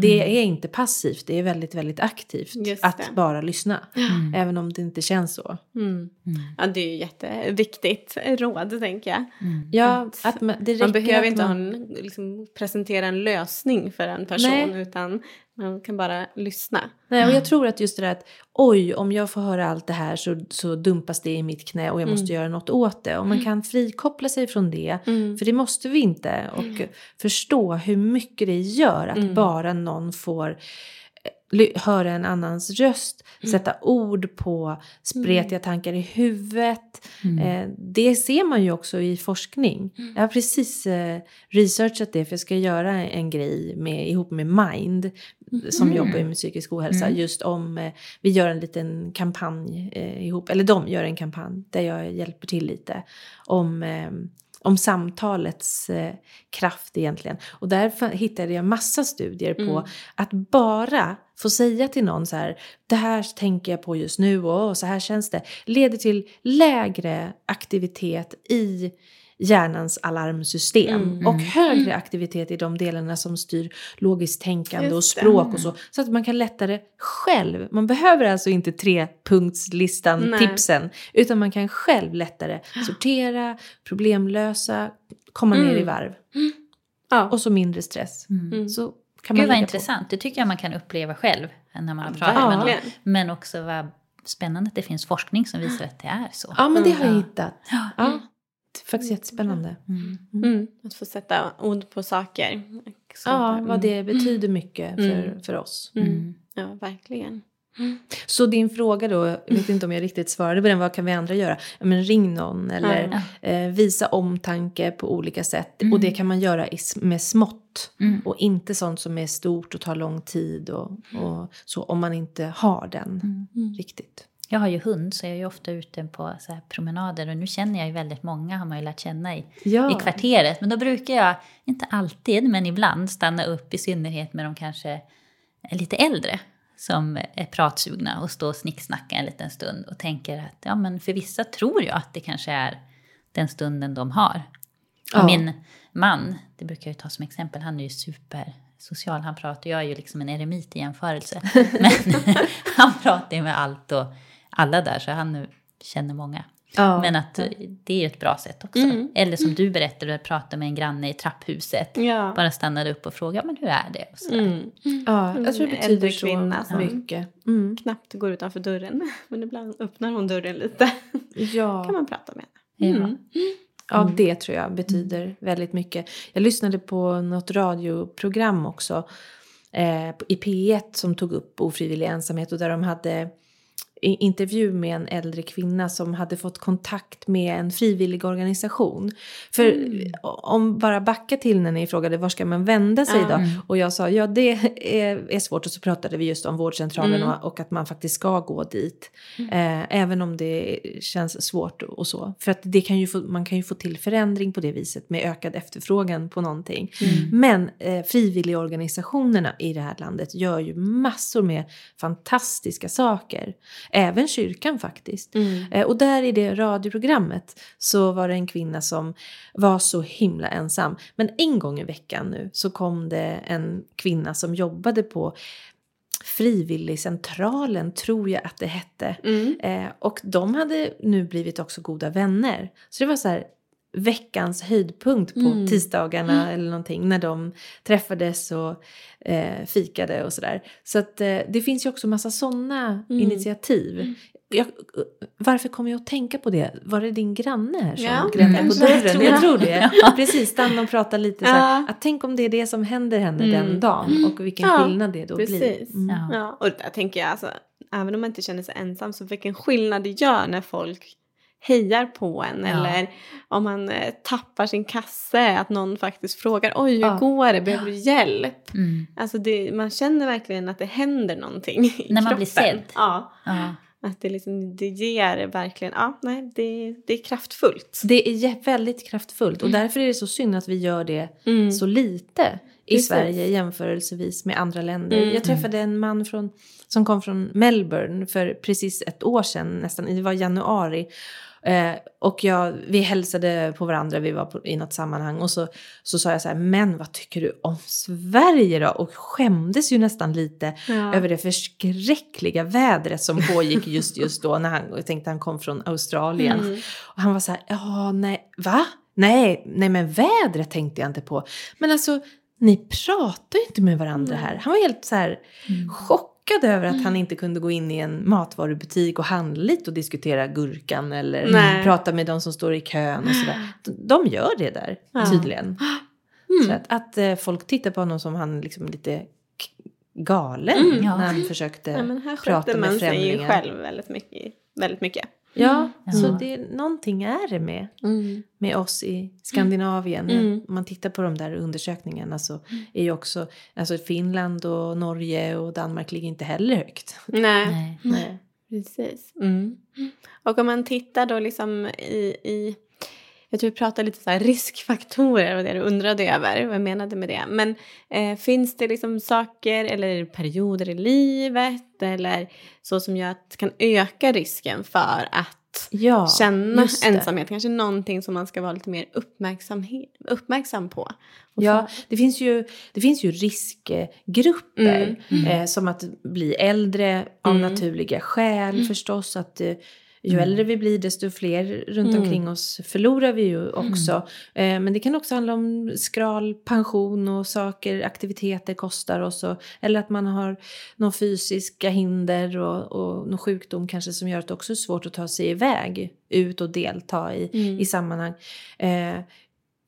Det är inte passivt, det är väldigt, väldigt aktivt att bara lyssna. Även om det inte känns så. Mm. Ja, det är ju jätteviktigt råd, tänker jag. Ja, att man, det räcker Man behöver att inte ha man, en, liksom, presentera en lösning för en person, Nej. utan man kan bara lyssna. Nej, och jag tror att just det där att oj, om jag får höra allt det här så, så dumpas det i mitt knä och jag måste göra något åt det. Och man kan frikoppla sig från det, för det måste vi inte. Och förstå hur mycket det gör att bara någon får eh, höra en annans röst, sätta ord på spretiga tankar i huvudet. Eh, det ser man ju också i forskning. Jag har precis eh, researchat det för jag ska göra en grej med, ihop med Mind som jobbar med psykisk ohälsa. Just om, eh, vi gör en liten kampanj eh, ihop, eller de gör en kampanj där jag hjälper till lite. Om eh, om samtalets eh, kraft egentligen. Och där hittade jag massa studier på att bara få säga till någon så här, det här tänker jag på just nu och så här känns det, leder till lägre aktivitet i hjärnans alarmsystem och högre aktivitet i de delarna som styr logiskt tänkande och Just det. språk och så. Så att man kan lättare själv, man behöver alltså inte trepunktslistan, Nej. tipsen, utan man kan själv lättare sortera, problemlösa, komma ner i varv. Ja. Och så mindre stress. Så kan man Gud vad intressant. Det tycker jag man kan uppleva själv när man har pratat Ja. med någon. Men också vad spännande att det finns forskning som visar att det är så. På. Ja, men det har jag Ja. hittat. Ja. Det är faktiskt jättespännande. Mm. Att få sätta ord på saker. Ja, mm. vad det betyder mycket för, för oss. Mm. Ja, verkligen. Så din fråga då, jag vet inte om jag riktigt svarade på den, vad kan vi andra göra? Men ring någon eller eh, visa omtanke på olika sätt. Och det kan man göra med smått. Och inte sånt som är stort och tar lång tid och, och så om man inte har den riktigt. Jag har ju hund så jag är ju ofta ute på så promenader och nu känner jag ju väldigt många har man ju lärt känna i, Ja. i kvarteret. Men då brukar jag, inte alltid men ibland, stanna upp i synnerhet med de kanske lite äldre som är pratsugna och stå och snicksnacka en liten stund och tänker att ja men för vissa tror jag att det kanske är den stunden de har. Ja. Och min man, det brukar jag ju ta som exempel, han är ju supersocial. Han pratar, jag är ju liksom en eremit i jämförelse. Men han pratar ju med allt och alla där, så han känner många. Ja. Men att det är ett bra sätt också. Eller som du berättade, att prata med en granne i trapphuset. Ja. Bara stannade upp och frågade, men hur är det? Och sådär. Mm. Ja, jag tror det betyder så kvinna som- mycket. Mm. Knappt går utanför dörren. Men ibland öppnar hon dörren lite. Ja. kan man prata med henne. Ja. Mm. Ja, det tror jag betyder väldigt mycket. Jag lyssnade på något radioprogram också eh, i P1 som tog upp ofrivillig ensamhet och där de hade intervju med en äldre kvinna som hade fått kontakt med en frivillig organisation. För om bara backa till när ni frågade var ska man vända sig Ja. då? Och jag sa ja det är, är svårt och så pratade vi just om vårdcentralen och, och att man faktiskt ska gå dit. Eh, även om det känns svårt och så. För att det kan ju få, man kan ju få till förändring på det viset med ökad efterfrågan på någonting. Men eh, frivilligorganisationerna i det här landet gör ju massor med fantastiska saker. Även kyrkan faktiskt. Mm. Eh, och där i det radioprogrammet så var det en kvinna som var så himla ensam. Men en gång i veckan nu så kom det en kvinna som jobbade på Frivilligcentralen tror jag att det hette. Mm. Eh, och de hade nu blivit också goda vänner. Så det var så här veckans höjdpunkt på Mm. tisdagarna eller någonting när de träffades och eh, fikade och sådär. Så att eh, det finns ju också massa sådana Mm. initiativ. Jag, varför kom jag att tänka på det? Var det din granne här som Ja, grävde på dörren? Tror Jag tror det. Precis, stanna och prata lite så här. Ja. Att tänk om det är det som händer henne den Mm. dagen och vilken Ja, skillnad det då blir. Precis. Mm. Ja. Ja. Och där tänker jag alltså, även om man inte känner sig ensam så vilken skillnad det gör när folk hejar på en Ja. eller om man eh, tappar sin kasse att någon faktiskt frågar oj hur Ja. går det, behöver du hjälp? Mm. Alltså det, man känner verkligen att det händer någonting i När man blir sedd. Ja, Ja. att det, liksom, det ger verkligen, ja nej det, det är kraftfullt. Det är väldigt kraftfullt och därför är det så synd att vi gör det Mm. så lite i Precis. Sverige jämförelsevis med andra länder. Mm. Jag träffade en man från, som kom från Melbourne för precis ett år sedan, nästan, det var januari. Eh, och jag, vi hälsade på varandra, vi var på, i något sammanhang och så, så sa jag så här, men vad tycker du om Sverige då? Och skämdes ju nästan lite Ja. över det förskräckliga vädret som pågick just just då när han, jag tänkte han kom från Australien. Mm. Och han var så här, ja nej, va? Nej, nej men vädret tänkte jag inte på. Men alltså, ni pratar ju inte med varandra här. Han var helt så här chockad över att han inte kunde gå in i en matvarubutik och handla lite och diskutera gurkan eller Nej. prata med de som står i kön och sådär. De gör det där, Ja. tydligen. Mm. Så att, att eh, folk tittar på honom som han liksom lite galen Mm. När han försökte Ja, men här prata sköter med man sig ju främlingar. själv väldigt mycket. Väldigt mycket. Ja, Ja. så det, någonting är det med med oss i Skandinavien. Mm. Om man tittar på de där undersökningarna så är ju också alltså Finland och Norge och Danmark ligger inte heller högt. Nej. Nej. Nej. Precis. Mm. Och om man tittar då liksom i, i jag tror vi pratade lite så riskfaktorer och det du undrade över, vad jag menade med det. Men eh, finns det liksom saker eller perioder i livet eller så som gör att kan öka risken för att Ja, känna ensamhet? Kanske någonting som man ska vara lite mer uppmärksamhet, uppmärksam på. Ja, det finns ju, det finns ju riskgrupper. Mm. Eh, som att bli äldre av Mm. naturliga skäl förstås. Att eh, ju äldre vi blir desto fler runt Mm. omkring oss förlorar vi ju också. Eh, men det kan också handla om skral pension och saker, aktiviteter kostar oss. Och, eller att man har några fysiska hinder och, och någon sjukdom kanske som gör att det också är svårt att ta sig iväg ut och delta i, Mm. i sammanhang. Eh,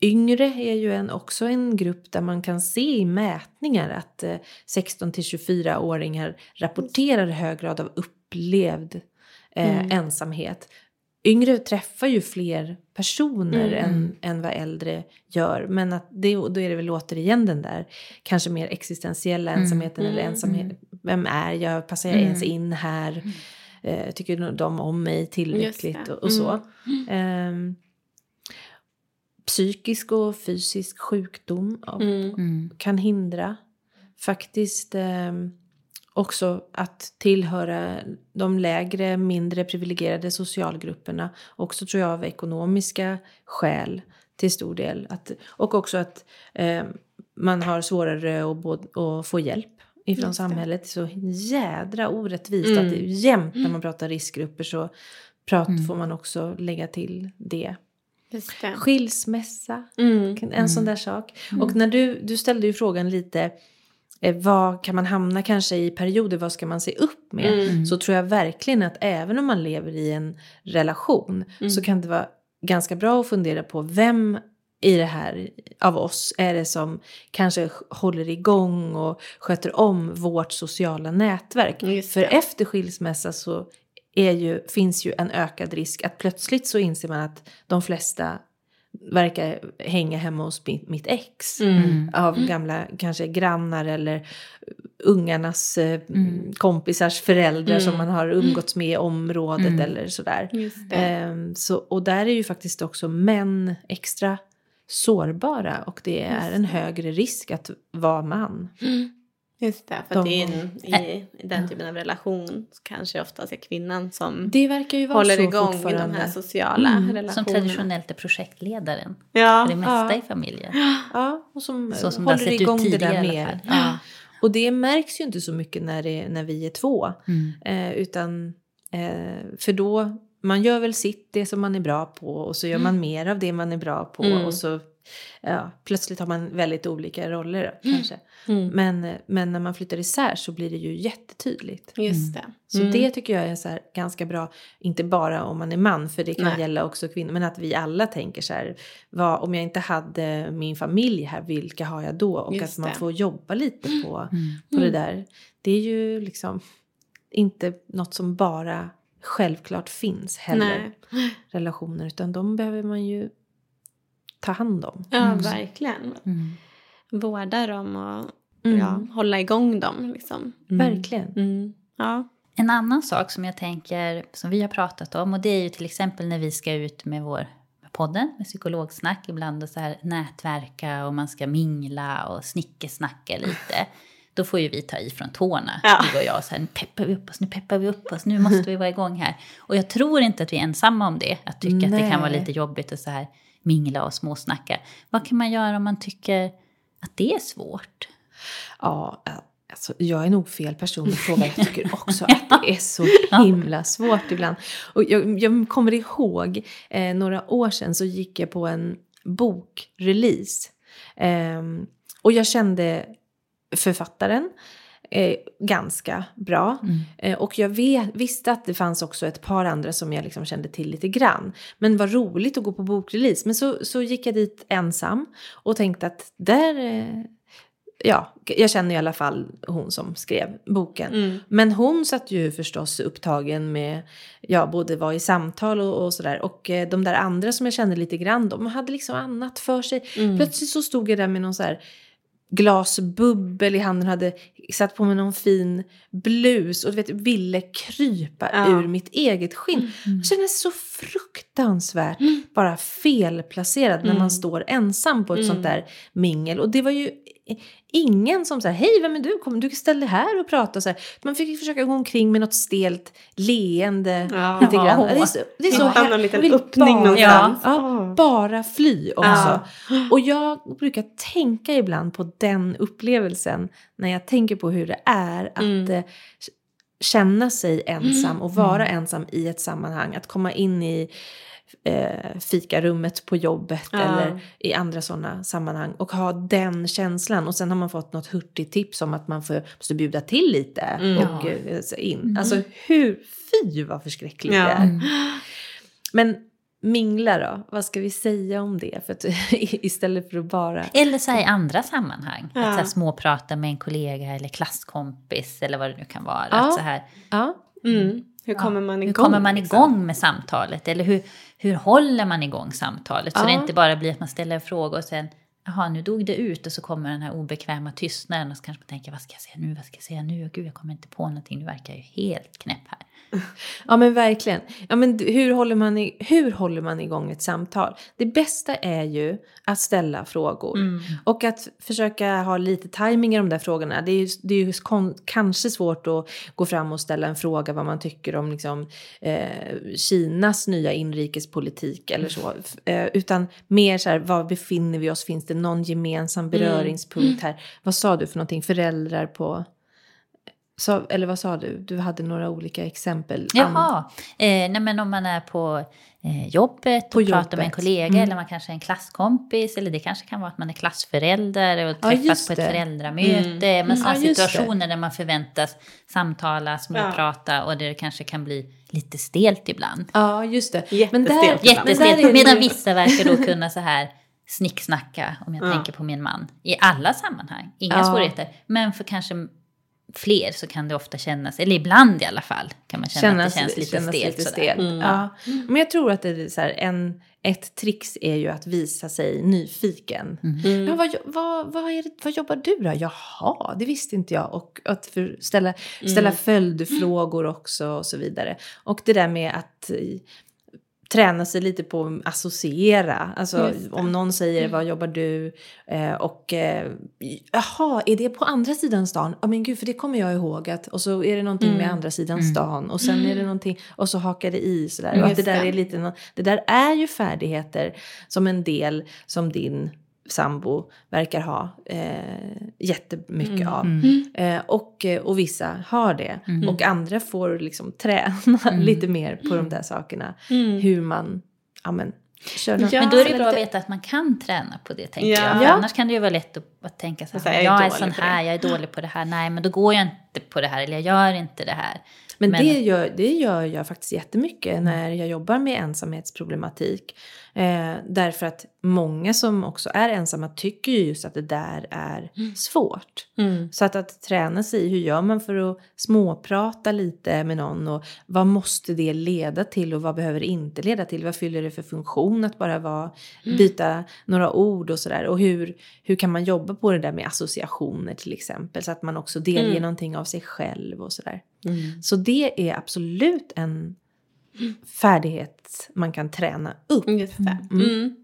Yngre är ju en, också en grupp där man kan se i mätningar att eh, 16 till 24-åringar rapporterar hög grad av upplevd eh, Mm. ensamhet. Yngre träffar ju fler personer Mm. än, än vad äldre gör. Men att det, då är det väl återigen den där kanske mer existentiella Mm. ensamheten. Eller Mm. ensamhet. Vem är jag? Passar jag Mm. ens in här? Eh, tycker de om mig tillräckligt? Och, och så. Mm. Ehm, psykisk och fysisk sjukdom Mm. Mm. kan hindra. Faktiskt ehm, också att tillhöra de lägre, mindre privilegierade socialgrupperna. Också tror jag av ekonomiska skäl till stor del. Att, och också att ehm, man har svårare att, både, att få hjälp ifrån Just det. samhället. Så jädra orättvist Mm. att det är jämt när man pratar riskgrupper så prat, Mm. får man också lägga till det. Skilsmässa, Mm. en sån där sak. Och när du, du ställde ju frågan lite, eh, vad kan man hamna kanske i perioder, vad ska man se upp med? Mm. Så tror jag verkligen att även om man lever i en relation Mm. så kan det vara ganska bra att fundera på vem i det här av oss är det som kanske håller igång och sköter om vårt sociala nätverk. Just För efter skilsmässa så ju, finns ju en ökad risk att plötsligt så inser man att de flesta verkar hänga hemma hos mitt, mitt ex. Mm. Av gamla kanske grannar eller ungarnas eh, Mm. kompisars föräldrar Mm. som man har umgåtts med i området Mm. eller sådär. Ehm, så, och där är ju faktiskt också män extra sårbara och det är en högre risk att vara man. Mm. Just det, för De att i, en, i, i den typen av relation så kanske oftast är kvinnan som Det verkar ju vara håller så igång de fortfarande. här sociala Mm. relationerna. Som traditionellt är projektledaren Ja. för det mesta Ja. i familjen. Ja, och som, Så som det har håller ut igång det där i mer. Ja. Och det märks ju inte så mycket när, det, när vi är två. Mm. Eh, utan, eh, för då, man gör väl sitt, det som man är bra på och så gör man mer av det man är bra på Mm. och så ja, plötsligt har man väldigt olika roller kanske. Mm. Men, men när man flyttar isär så blir det ju jättetydligt. Just det. Så Mm. det tycker jag är så här ganska bra, inte bara om man är man, för det kan Nej. gälla också kvinnor, men att vi alla tänker så här, vad, om jag inte hade min familj här, vilka har jag då? Och Just att man det. får jobba lite på, Mm. på det där. Det är ju liksom inte något som bara självklart finns heller, Nej. relationer, utan de behöver man ju ta hand om. Ja, verkligen. Mm. Vårda dem och Mm. ja, hålla igång dem. Liksom. Verkligen. Mm. Ja. En annan sak som jag tänker, som vi har pratat om, och det är ju till exempel när vi ska ut med vår med podden, med psykologsnack, ibland och så här nätverka och man ska mingla och snickesnacka lite. Då får ju vi ta i från tårna, Ja. du och jag, så här, nu peppar vi upp oss, nu peppar vi upp oss, nu måste vi vara igång här. Och jag tror inte att vi är ensamma om det, att tycka att det kan vara Nej. lite jobbigt att så här mingla och småsnacka. Vad kan man göra om man tycker att det är svårt? Ja, alltså, jag är nog fel person att fråga. Jag tycker också att det är så himla svårt ibland. Och jag, jag kommer ihåg eh, några år sedan så gick jag på en bokrelease. Ehm, och jag kände författaren eh, ganska bra. Eh, och jag vet, visste att det fanns också ett par andra som jag liksom kände till lite grann. Men vad roligt att gå på bokrelease. Men så, så gick jag dit ensam och tänkte att där... Eh, ja, jag känner i alla fall hon som skrev boken. Mm. Men hon satt ju förstås upptagen med, ja, både var i samtal och, och sådär. Och eh, de där andra som jag kände lite grann, de hade liksom annat för sig. Mm. Plötsligt så stod jag där med någon så här glas bubbel i handen hade satt på mig någon fin blus och du vet, ville krypa Ja. ur mitt eget skinn. Jag kände mig så fruktansvärt bara felplacerad när man står ensam på ett sånt där mingel. Och det var ju ingen som sa hej vem är du? Kom, du ställ dig här och prata. Så här. Man fick försöka gå omkring med något stelt leende Ja. lite grann. Ja. Det är så, det är så här- någon liten öppning bara- någonstans. Ja, bara fly också. Och jag brukar tänka ibland på den upplevelsen när jag tänker på hur det är att Mm. eh, känna sig ensam och vara ensam i ett sammanhang. Att komma in i eh, fikarummet på jobbet Ja. eller i andra sådana sammanhang och ha den känslan. Och sen har man fått något hurtigt tips om att man får, måste bjuda till lite Mm. och eh, så in. Alltså hur, fy vad förskräckligt Ja. det är. Men mingla då, vad ska vi säga om det? För att, istället för att bara... Eller så här i andra sammanhang. Ja. Att så här småprata med en kollega eller klasskompis eller vad det nu kan vara. Ja. Att så här, Ja, Mm. Hur kommer man igång? hur kommer man liksom? igång med samtalet? Eller hur, hur håller man igång samtalet? Så det inte bara blir att man ställer en fråga och sen Jaha, nu dog det ut och så kommer den här obekväma tystnaden och så kanske man tänker vad ska jag säga nu, vad ska jag säga nu? Gud, jag kommer inte på någonting, nu verkar ju helt knäpp här. ja men verkligen. Ja, men hur, håller man i, hur håller man igång ett samtal? Det bästa är ju att ställa frågor. Och att försöka ha lite timing i de där frågorna. Det är ju, det är ju kon, kanske svårt att gå fram och ställa en fråga vad man tycker om liksom, eh, Kinas nya inrikespolitik eller så. F- Eh, utan mer så här, var befinner vi oss? Finns det någon gemensam beröringspunkt här? Vad sa du för någonting? Föräldrar på... Så, eller vad sa du? Du hade några olika exempel. Jaha, eh, nej men om man är på eh, jobbet På och pratar med en jobbet. kollega Mm. eller man kanske är en klasskompis eller det kanske kan vara att man är klassförälder och Ja, träffas på ett föräldramöte. Mm. Men sådana Ja, det. situationer där man förväntas samtala, småprata och där det kanske kan bli lite stelt ibland. Ja, just det. Jättestelt Men där, Jättestelt, medan vissa verkar då kunna så här snicksnacka, om jag Ja. tänker på min man, i alla sammanhang. Inga Ja. svårigheter. Men för kanske fler så kan det ofta kännas, eller ibland i alla fall, kan man känna att det känns lite kännas stelt. lite sådär. stelt. Ja. Men jag tror att det är så här, en, ett trix är ju att visa sig nyfiken. Ja, vad, vad, vad, är det, vad jobbar du då? Jaha, det visste inte jag. Och att för, ställa, ställa följdfrågor också och så vidare. Och det där med att träna sig lite på att associera. Alltså om någon säger vad jobbar du? Eh, och eh, jaha, är det på andra sidan stan? Ja men gud, för det kommer jag ihåg att och så är det någonting med andra sidan stan och sen är det någonting och så hakar det i sådär. Och att det där är lite, det där är ju färdigheter som en del som din sambo verkar ha eh, jättemycket av. Eh, och, eh, och vissa har det. Och andra får liksom träna lite mer på de där sakerna. Hur man, ja men, kör Ja, Men då är det bra att veta att man kan träna på det, tänker Ja. jag. För Ja. annars kan det ju vara lätt att, att tänka så Så här, här, jag, jag är är dålig sån här, det." jag är dålig på det här, nej men då går jag inte på det här, eller jag gör inte det här. Men, Men- det, gör, det gör jag faktiskt jättemycket när jag jobbar med ensamhetsproblematik. Eh, därför att många som också är ensamma tycker ju just att det där är svårt. Så att, att träna sig i hur gör man för att småprata lite med någon och vad måste det leda till och vad behöver det inte leda till? Vad fyller det för funktion att bara vara, byta några ord och sådär? Och hur, hur kan man jobba på det där med associationer till exempel så att man också delger någonting av sig själv och sådär. Så det är absolut en färdighet man kan träna upp. Det. Mm.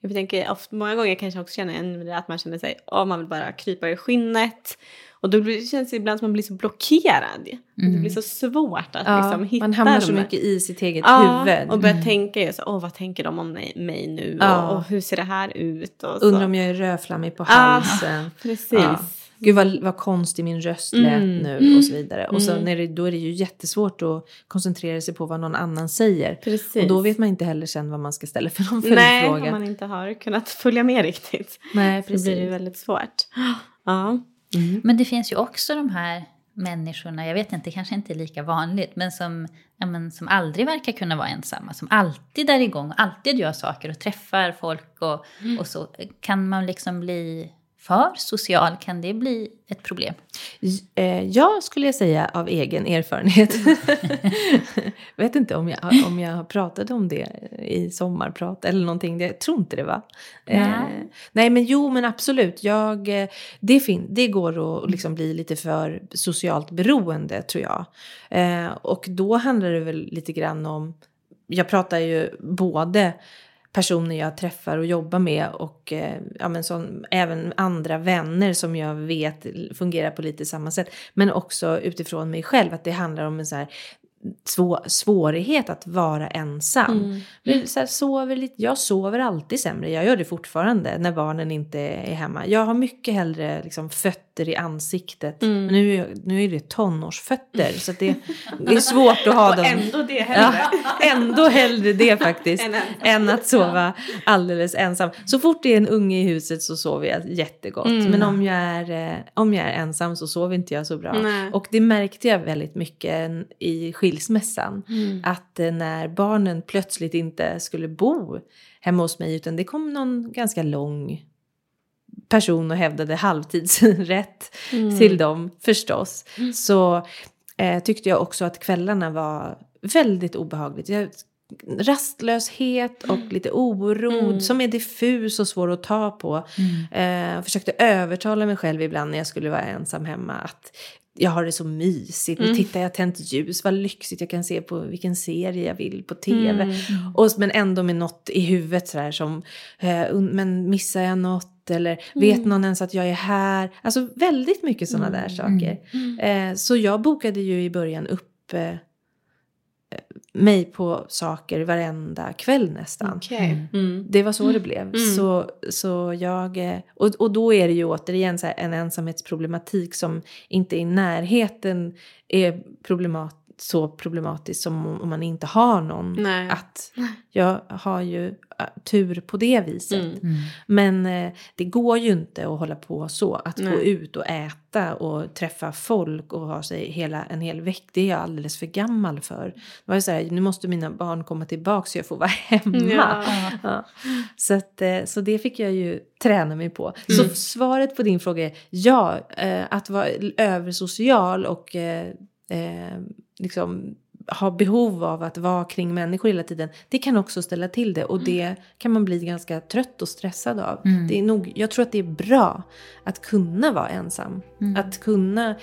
Jag tänker ofta, många gånger kanske jag också känner att man känner sig, åh man vill bara krypa i skinnet. Och då blir, känns det ibland som man blir så blockerad. Det blir så svårt att Ja, liksom hitta man hamnar så mycket i sitt eget ja, huvud. och börjar tänka ju så, åh vad tänker de om mig, mig nu? Ja. Och, och hur ser det här ut? Och. Undrar om jag är rödflammig på Ah, halsen. Precis. Gud vad, vad konstig min röst lät Mm. nu och så vidare. Och så när det, då är det ju jättesvårt att koncentrera sig på vad någon annan säger. Precis. Och då vet man inte heller sen vad man ska ställa för någon Nej, om följdfråga. man inte har kunnat följa med riktigt. Nej, Så blir det precis. väldigt svårt. Ja. Men det finns ju också de här människorna, jag vet inte, det kanske inte är lika vanligt, men som, ja, men som aldrig verkar kunna vara ensamma, som alltid är igång, alltid gör saker och träffar folk och, och så. Kan man liksom bli för social? Kan det bli ett problem? Eh, Jag skulle säga av egen erfarenhet. vet inte om jag, om jag har pratat om det i sommarprat eller någonting. Jag tror inte det va? Nej. Eh, nej men jo men absolut. Jag, eh, det, fin- det går att liksom bli lite för socialt beroende tror jag. Eh, och då handlar det väl lite grann om. Jag pratar ju både personer jag träffar och jobbar med och eh, ja, men som, även andra vänner som jag vet fungerar på lite samma sätt. Men också utifrån mig själv att det handlar om en så här svå, svårighet att vara ensam. Men Så här, sover lite, jag sover alltid sämre, jag gör det fortfarande när barnen inte är hemma. Jag har mycket hellre liksom, fötter i ansiktet. Men nu, är nu är det tonårsfötter så det, det är svårt att ha dem. Ändå det hellre. Ja, ändå hellre det faktiskt. Än än att sova alldeles ensam. Så fort det är en unge i huset så sover jag jättegott. Men om jag, är, eh, om jag är ensam så sover inte jag så bra. Nej. Och det märkte jag väldigt mycket i skilsmässan. Att eh, när barnen plötsligt inte skulle bo hemma hos mig utan det kom någon ganska lång person och hävdade halvtidsrätt till dem förstås. Så eh, tyckte jag också att kvällarna var väldigt obehagligt. Jag, rastlöshet och lite oro som är diffus och svår att ta på. Eh, försökte övertala mig själv ibland när jag skulle vara ensam hemma att jag har det så mysigt. Nu tittar jag tänt ljus, vad lyxigt jag kan se på vilken serie jag vill på tv. Och, men ändå med något i huvudet sådär som, eh, men missar jag något? Eller vet någon ens att jag är här? Alltså väldigt mycket sådana där saker. Eh, så jag bokade ju i början upp eh, mig på saker varenda kväll nästan. Okej. Mm. Det var så det blev. Så, så jag, eh, och, och då är det ju återigen så här en ensamhetsproblematik som inte i närheten är problemat, så problematisk som om man inte har någon Nej. att... Jag har ju äh, tur på det viset. Mm. Men eh, det går ju inte att hålla på så. Att gå Nej. ut och äta och träffa folk och ha sig hela, en hel vecka. Det är jag alldeles för gammal för. Det var ju så här, nu måste mina barn komma tillbaka så jag får vara hemma. Ja. Ja. Så, att, eh, så det fick jag ju träna mig på. Så svaret på din fråga är ja, eh, att vara översocial och eh, liksom ha behov av att vara kring människor hela tiden. Det kan också ställa till det och det kan man bli ganska trött och stressad av. Det är nog, jag tror att det är bra att kunna vara ensam. Att kunna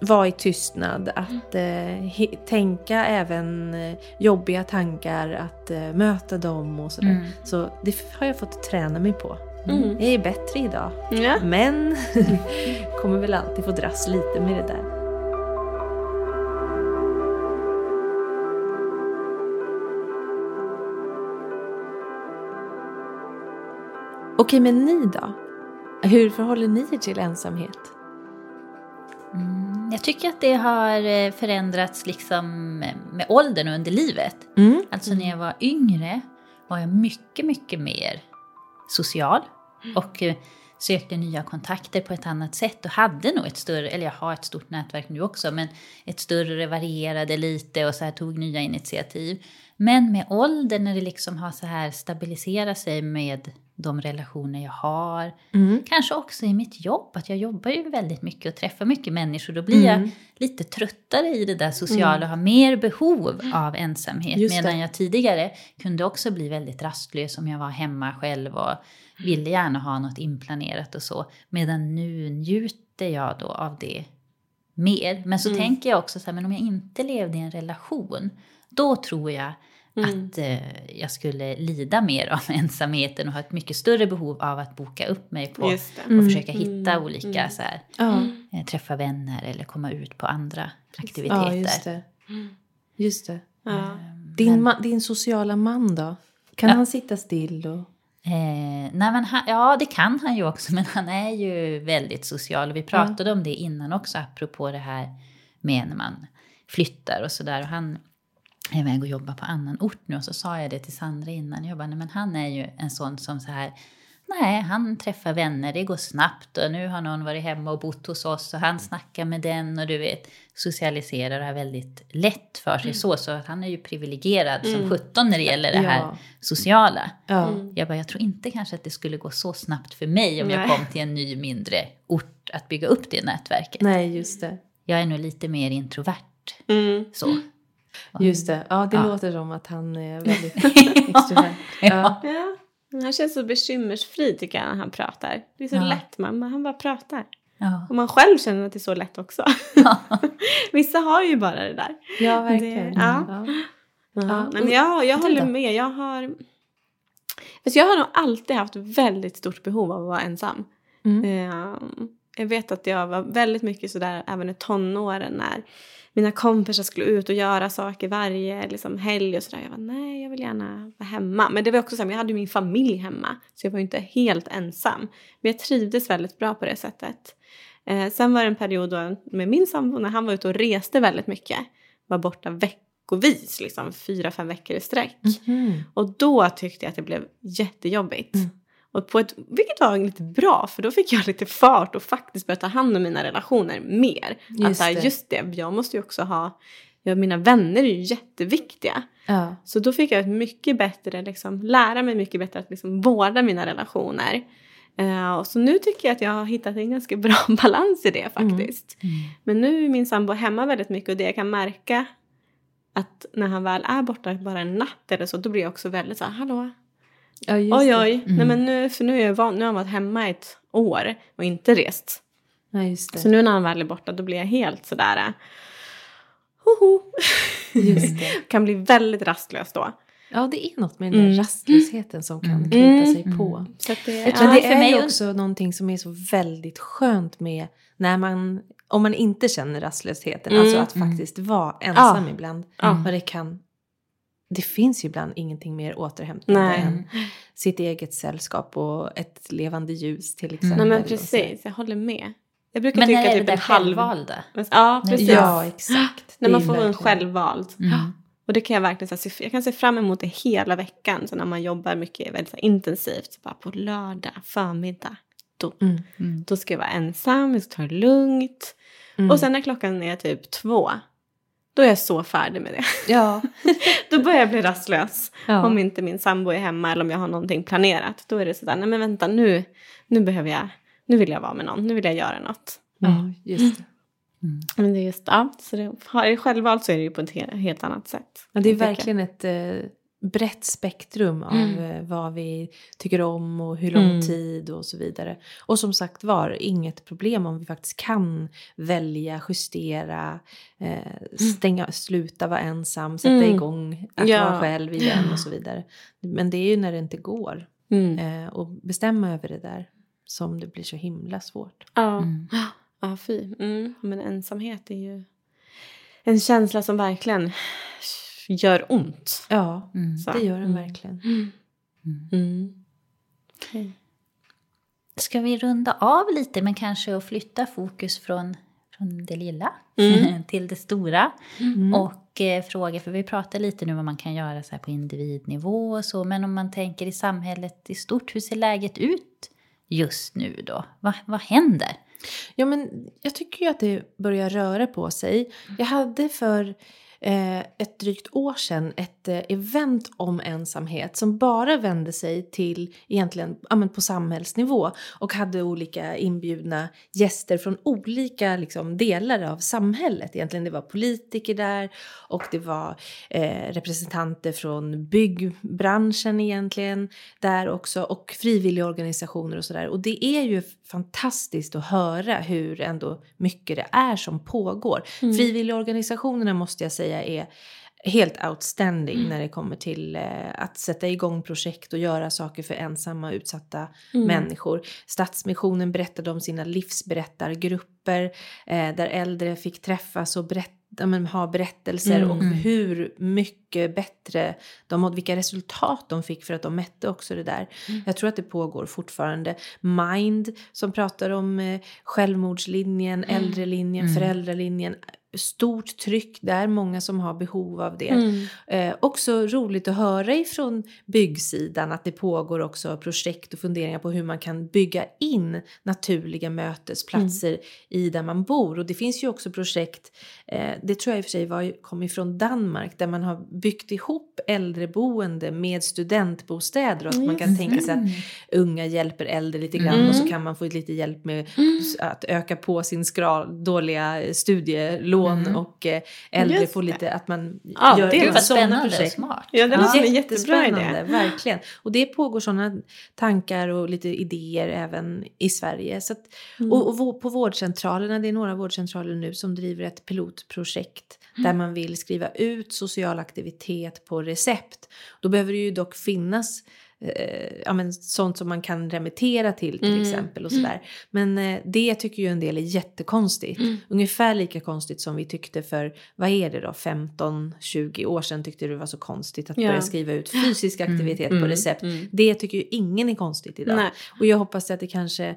vara i tystnad, att eh, tänka även eh, jobbiga tankar, att eh, möta dem och sådär. Mm. Så det har jag fått träna mig på. Mm. Jag är bättre idag. Ja. Men kommer väl alltid få dras lite med det där. Okej, men ni då? Hur förhåller ni er till ensamhet? Mm, jag tycker att det har eh, förändrats liksom med åldern under livet. Mm. Alltså när jag var yngre var jag mycket, mycket mer social. Och eh, sökte nya kontakter på ett annat sätt och hade nog ett större, eller jag har ett stort nätverk nu också, men ett större varierade lite och så här tog nya initiativ. Men med åldern när det liksom har så här stabiliserat sig med de relationer jag har. Mm. Kanske också i mitt jobb, att jag jobbar ju väldigt mycket och träffar mycket människor. Då blir mm. jag lite tröttare i det där sociala och mm. har mer behov av ensamhet. Just medan det. jag tidigare kunde också bli väldigt rastlös om jag var hemma själv och ville gärna ha något inplanerat och så. Medan nu njuter jag då av det mer. Men så mm. tänker jag också så här, men om jag inte levde i en relation, då tror jag Mm. Att eh, jag skulle lida mer av ensamheten och ha ett mycket större behov av att boka upp mig på mm. och försöka hitta mm. olika mm. så här, eh, träffa vänner eller komma ut på andra aktiviteter. Ja, just det. Just det. Ja. Din, men, din sociala man då? Kan ja. han sitta still? Och... Eh, nej men han, ja, det kan han ju också, men han är ju väldigt social. Och vi pratade ja. om det innan också, apropå det här med när man flyttar och sådär. Han är iväg och jobbar på annan ort nu och så sa jag det till Sandra innan. Jag bara, nej men han är ju en sån som så här, nej han träffar vänner, det går snabbt och nu har någon varit hemma och bott hos oss och han snackar med den och du vet socialiserar och har väldigt lätt för sig mm. så. Så att han är ju privilegierad mm. som sjutton när det gäller det här ja. sociala. Ja. Mm. Jag bara, jag tror inte kanske att det skulle gå så snabbt för mig om nej. jag kom till en ny mindre ort att bygga upp det nätverket. Nej, just det. Jag är nog lite mer introvert. Mm. Så. Just det, ja det ja. låter som att han är väldigt extrovert. ja. ja. Han känns så bekymmersfri tycker jag när han pratar. Det är så ja. lätt, man, han bara pratar. Ja. Och man själv känner att det är så lätt också. Ja. Vissa har ju bara det där. Ja, verkligen. Det, ja. Ja. Ja. Men jag, jag håller med. Jag har, alltså jag har nog alltid haft väldigt stort behov av att vara ensam. Mm. Um, jag vet att jag var väldigt mycket sådär även i tonåren när mina kompisar skulle ut och göra saker varje liksom, helg och sådär. Jag var nej, jag vill gärna vara hemma. Men det var också så här, jag hade min familj hemma. Så jag var ju inte helt ensam. Men jag trivdes väldigt bra på det sättet. Eh, sen var det en period då med min sambo när han var ute och reste väldigt mycket. Var borta veckovis, liksom fyra, fem veckor i sträck. Mm -hmm. Och då tyckte jag att det blev jättejobbigt. Mm. Och på ett, vilket var lite bra för då fick jag lite fart och faktiskt börja ta hand om mina relationer mer. Just, att, det. just det, jag måste ju också ha, ja, mina vänner är ju jätteviktiga. Ja. Så då fick jag ett mycket bättre, liksom, lära mig mycket bättre att liksom, vårda mina relationer. Uh, och så nu tycker jag att jag har hittat en ganska bra balans i det faktiskt. Mm. Mm. Men nu är min sambo hemma väldigt mycket och det jag kan märka att när han väl är borta bara en natt eller så då blir jag också väldigt så här, hallå Ja, oj, oj. Mm. Nej, men nu, för nu, är jag van, nu har han varit hemma ett år och inte rest. Ja, just det. Så nu när han väl är borta då blir jag helt sådär... Uh, hoho. Just det. kan bli väldigt rastlös då. Ja, det är något med den där mm. rastlösheten som kan mm. krypa sig mm. på. Så det, Men ja, det är ju också någonting som är så väldigt skönt med när man, om man inte känner rastlösheten, mm. alltså att faktiskt vara ensam ja. ibland. Ja. Vad det kan det finns ju ibland ingenting mer återhämtande Nej. än sitt eget sällskap och ett levande ljus till exempel. Nej men precis, jag håller med. Jag brukar men tycka är det typ det självvalda? Ja, precis. Ja, exakt. när man får en självvald. Mm. Och det kan jag verkligen säga, jag kan se fram emot det hela veckan. Så när man jobbar mycket väldigt så intensivt, så bara på lördag förmiddag, då, mm. Mm. då ska jag vara ensam, jag ska ta det lugnt. Mm. Och sen när klockan är typ två, då är jag så färdig med det. Ja. då börjar jag bli rastlös. Ja. Om inte min sambo är hemma eller om jag har någonting planerat. Då är det sådär, nej men vänta nu, nu behöver jag, nu vill jag vara med någon, nu vill jag göra något. Ja, just det. Mm. Men det är just, ja, så det, har jag självvalt så är det ju på ett helt annat sätt. Ja, det är verkligen ett, eh, brett spektrum av mm. vad vi tycker om och hur lång mm. tid och så vidare. Och som sagt var, inget problem om vi faktiskt kan välja, justera, eh, stänga, sluta vara ensam, sätta mm. igång att ja. vara själv igen och så vidare. Men det är ju när det inte går. Mm. Eh, och bestämma över det där som det blir så himla svårt. Ja, mm. ja fy. Mm. Men ensamhet är ju en känsla som verkligen gör ont. Ja, mm. det gör den verkligen. Mm. Mm. Okay. Ska vi runda av lite men kanske och flytta fokus från, från det lilla mm. till det stora? Mm. Och eh, fråga, för vi pratar lite nu vad man kan göra så på individnivå och så, men om man tänker i samhället i stort, hur ser läget ut just nu då? Va, vad händer? Ja, men jag tycker ju att det börjar röra på sig. Jag hade för eh, ett drygt år sedan ett eh, event om ensamhet som bara vände sig till egentligen ja, på samhällsnivå och hade olika inbjudna gäster från olika liksom, delar av samhället. Egentligen det var politiker där och det var eh, representanter från byggbranschen egentligen där också och frivilligorganisationer och sådär. Och det är ju fantastiskt att höra hur ändå mycket det är som pågår. Mm. Frivilligorganisationerna måste jag säga är helt outstanding mm. när det kommer till eh, att sätta igång projekt och göra saker för ensamma utsatta mm. människor. Stadsmissionen berättade om sina livsberättargrupper eh, där äldre fick träffas och berätta men, ha berättelser mm. och hur mycket bättre de mådde, vilka resultat de fick för att de mätte också det där. Mm. Jag tror att det pågår fortfarande. Mind som pratar om eh, självmordslinjen, mm. äldrelinjen, mm. föräldralinjen stort tryck där, många som har behov av det. Mm. Eh, också roligt att höra ifrån byggsidan att det pågår också projekt och funderingar på hur man kan bygga in naturliga mötesplatser mm. i där man bor. Och det finns ju också projekt, eh, det tror jag i och för sig var, kom ifrån Danmark, där man har byggt ihop äldreboende med studentbostäder och att man kan tänka sig att unga hjälper äldre lite grann mm. och så kan man få lite hjälp med mm. att öka på sin skral, dåliga studielån lån mm. och eh, äldre får lite att man ja, gör det är sådana projekt. Smart. Ja, det låter ja. jättebra idé. Verkligen. Och det pågår sådana tankar och lite idéer även i Sverige. Så att, mm. och, och, på vårdcentralerna, det är några vårdcentraler nu som driver ett pilotprojekt mm. där man vill skriva ut social aktivitet på recept. Då behöver det ju dock finnas eh, ja, men sånt som man kan remittera till till mm. exempel och sådär. Men eh, det tycker ju en del är jättekonstigt. Mm. Ungefär lika konstigt som vi tyckte för, vad är det då, 15-20 år sedan tyckte det var så konstigt att ja. börja skriva ut fysisk mm. aktivitet mm. på recept. Mm. Det tycker ju ingen är konstigt idag. Nej. Och jag hoppas att det kanske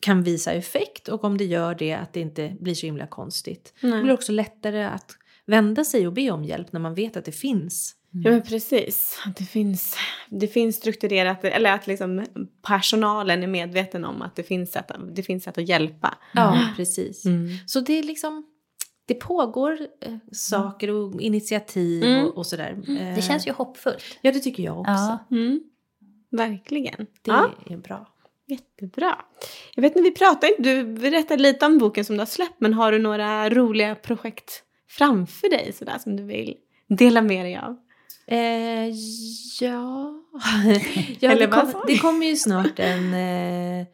kan visa effekt och om det gör det att det inte blir så himla konstigt. Nej. Det blir också lättare att vända sig och be om hjälp när man vet att det finns Mm. Ja men precis. Det finns, det finns strukturerat, eller att liksom personalen är medveten om att det finns sätt, det finns sätt att hjälpa. Ja precis. Mm. Så det är liksom, det pågår eh, saker och initiativ mm. och, och, sådär. Mm. Det känns ju hoppfullt. Ja det tycker jag också. Ja. Mm. Verkligen. Det ja. är bra. Jättebra. Jag vet inte, vi pratade inte, du berättade lite om boken som du har släppt men har du några roliga projekt framför dig sådär som du vill dela med dig av? Eh, ja, ja det, kom, det kommer ju snart en, eh,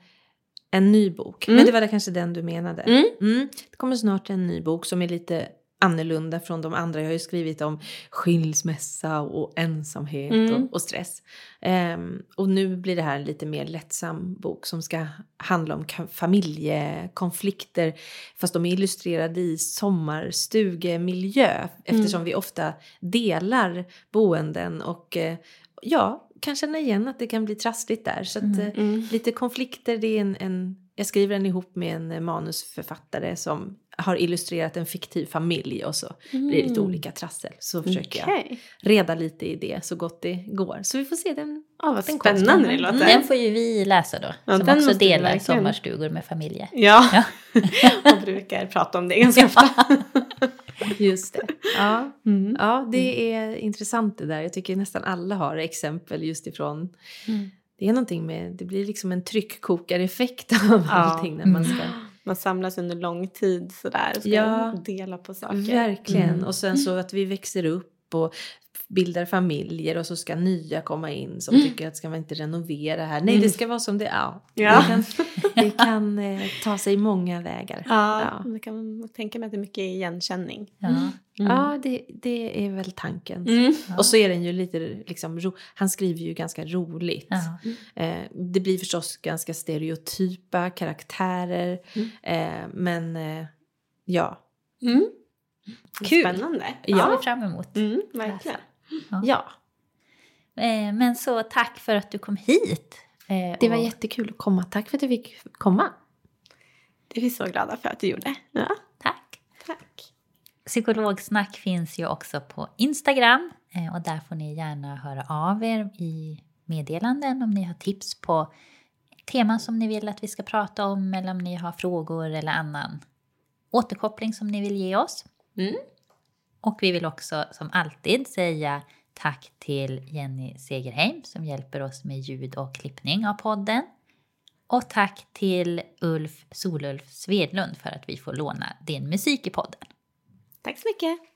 en ny bok. Mm. Men det var det kanske den du menade. Mm. Mm. Det kommer snart en ny bok som är lite annorlunda från de andra. Jag har ju skrivit om skilsmässa och ensamhet mm. och, och, stress. Um, och nu blir det här en lite mer lättsam bok som ska handla om familjekonflikter fast de är illustrerade i sommarstugemiljö eftersom mm. vi ofta delar boenden och uh, ja, kan känna igen att det kan bli trassligt där. Så att, uh, lite konflikter, det är en, en jag skriver den ihop med en manusförfattare som har illustrerat en fiktiv familj och så mm. blir det lite mm. olika trassel. Så försöker okay. jag reda lite i det så gott det går. Så vi får se den. Ja, vad den spännande det låter. Den får ju vi läsa då. Ja, som också delar sommarstugor med familjer. Ja, ja. och brukar prata om det ganska ofta. Just det. Ja. Mm. ja, det är intressant det där. Jag tycker nästan alla har exempel just ifrån mm. Det är någonting med, det blir liksom en tryckkokareffekt av ja. allting när man ska man samlas under lång tid sådär och ska ja, dela på saker. Verkligen. Mm. Och sen så att vi växer upp och bildar familjer och så ska nya komma in som mm. tycker att ska man inte renovera här. Nej, det mm. ska vara som det är. Ja. ja. Det kan, det kan eh, ta sig många vägar. Ja, ja. det kan man tänka mig att det är mycket igenkänning. Ja, mm. ja det, det är väl tanken. Mm. Och så är den ju lite liksom, ro, han skriver ju ganska roligt. Eh, det blir förstås ganska stereotypa karaktärer. Mm. Eh, men eh, ja. Mm. Kul. Spännande. Ja. ser vi fram emot. Mm, verkligen. Ja. ja. Eh, men så tack för att du kom hit. Eh, det var jättekul att komma. Tack för att du fick komma. Det är vi så glada för att du gjorde. Ja. Tack. Tack. Psykologsnack finns ju också på Instagram eh, och där får ni gärna höra av er i meddelanden om ni har tips på teman som ni vill att vi ska prata om eller om ni har frågor eller annan återkoppling som ni vill ge oss. Mm. Och vi vill också som alltid säga tack till Jenny Segerheim som hjälper oss med ljud och klippning av podden. Och tack till Ulf Solulf Svedlund för att vi får låna din musik i podden. Tack så mycket!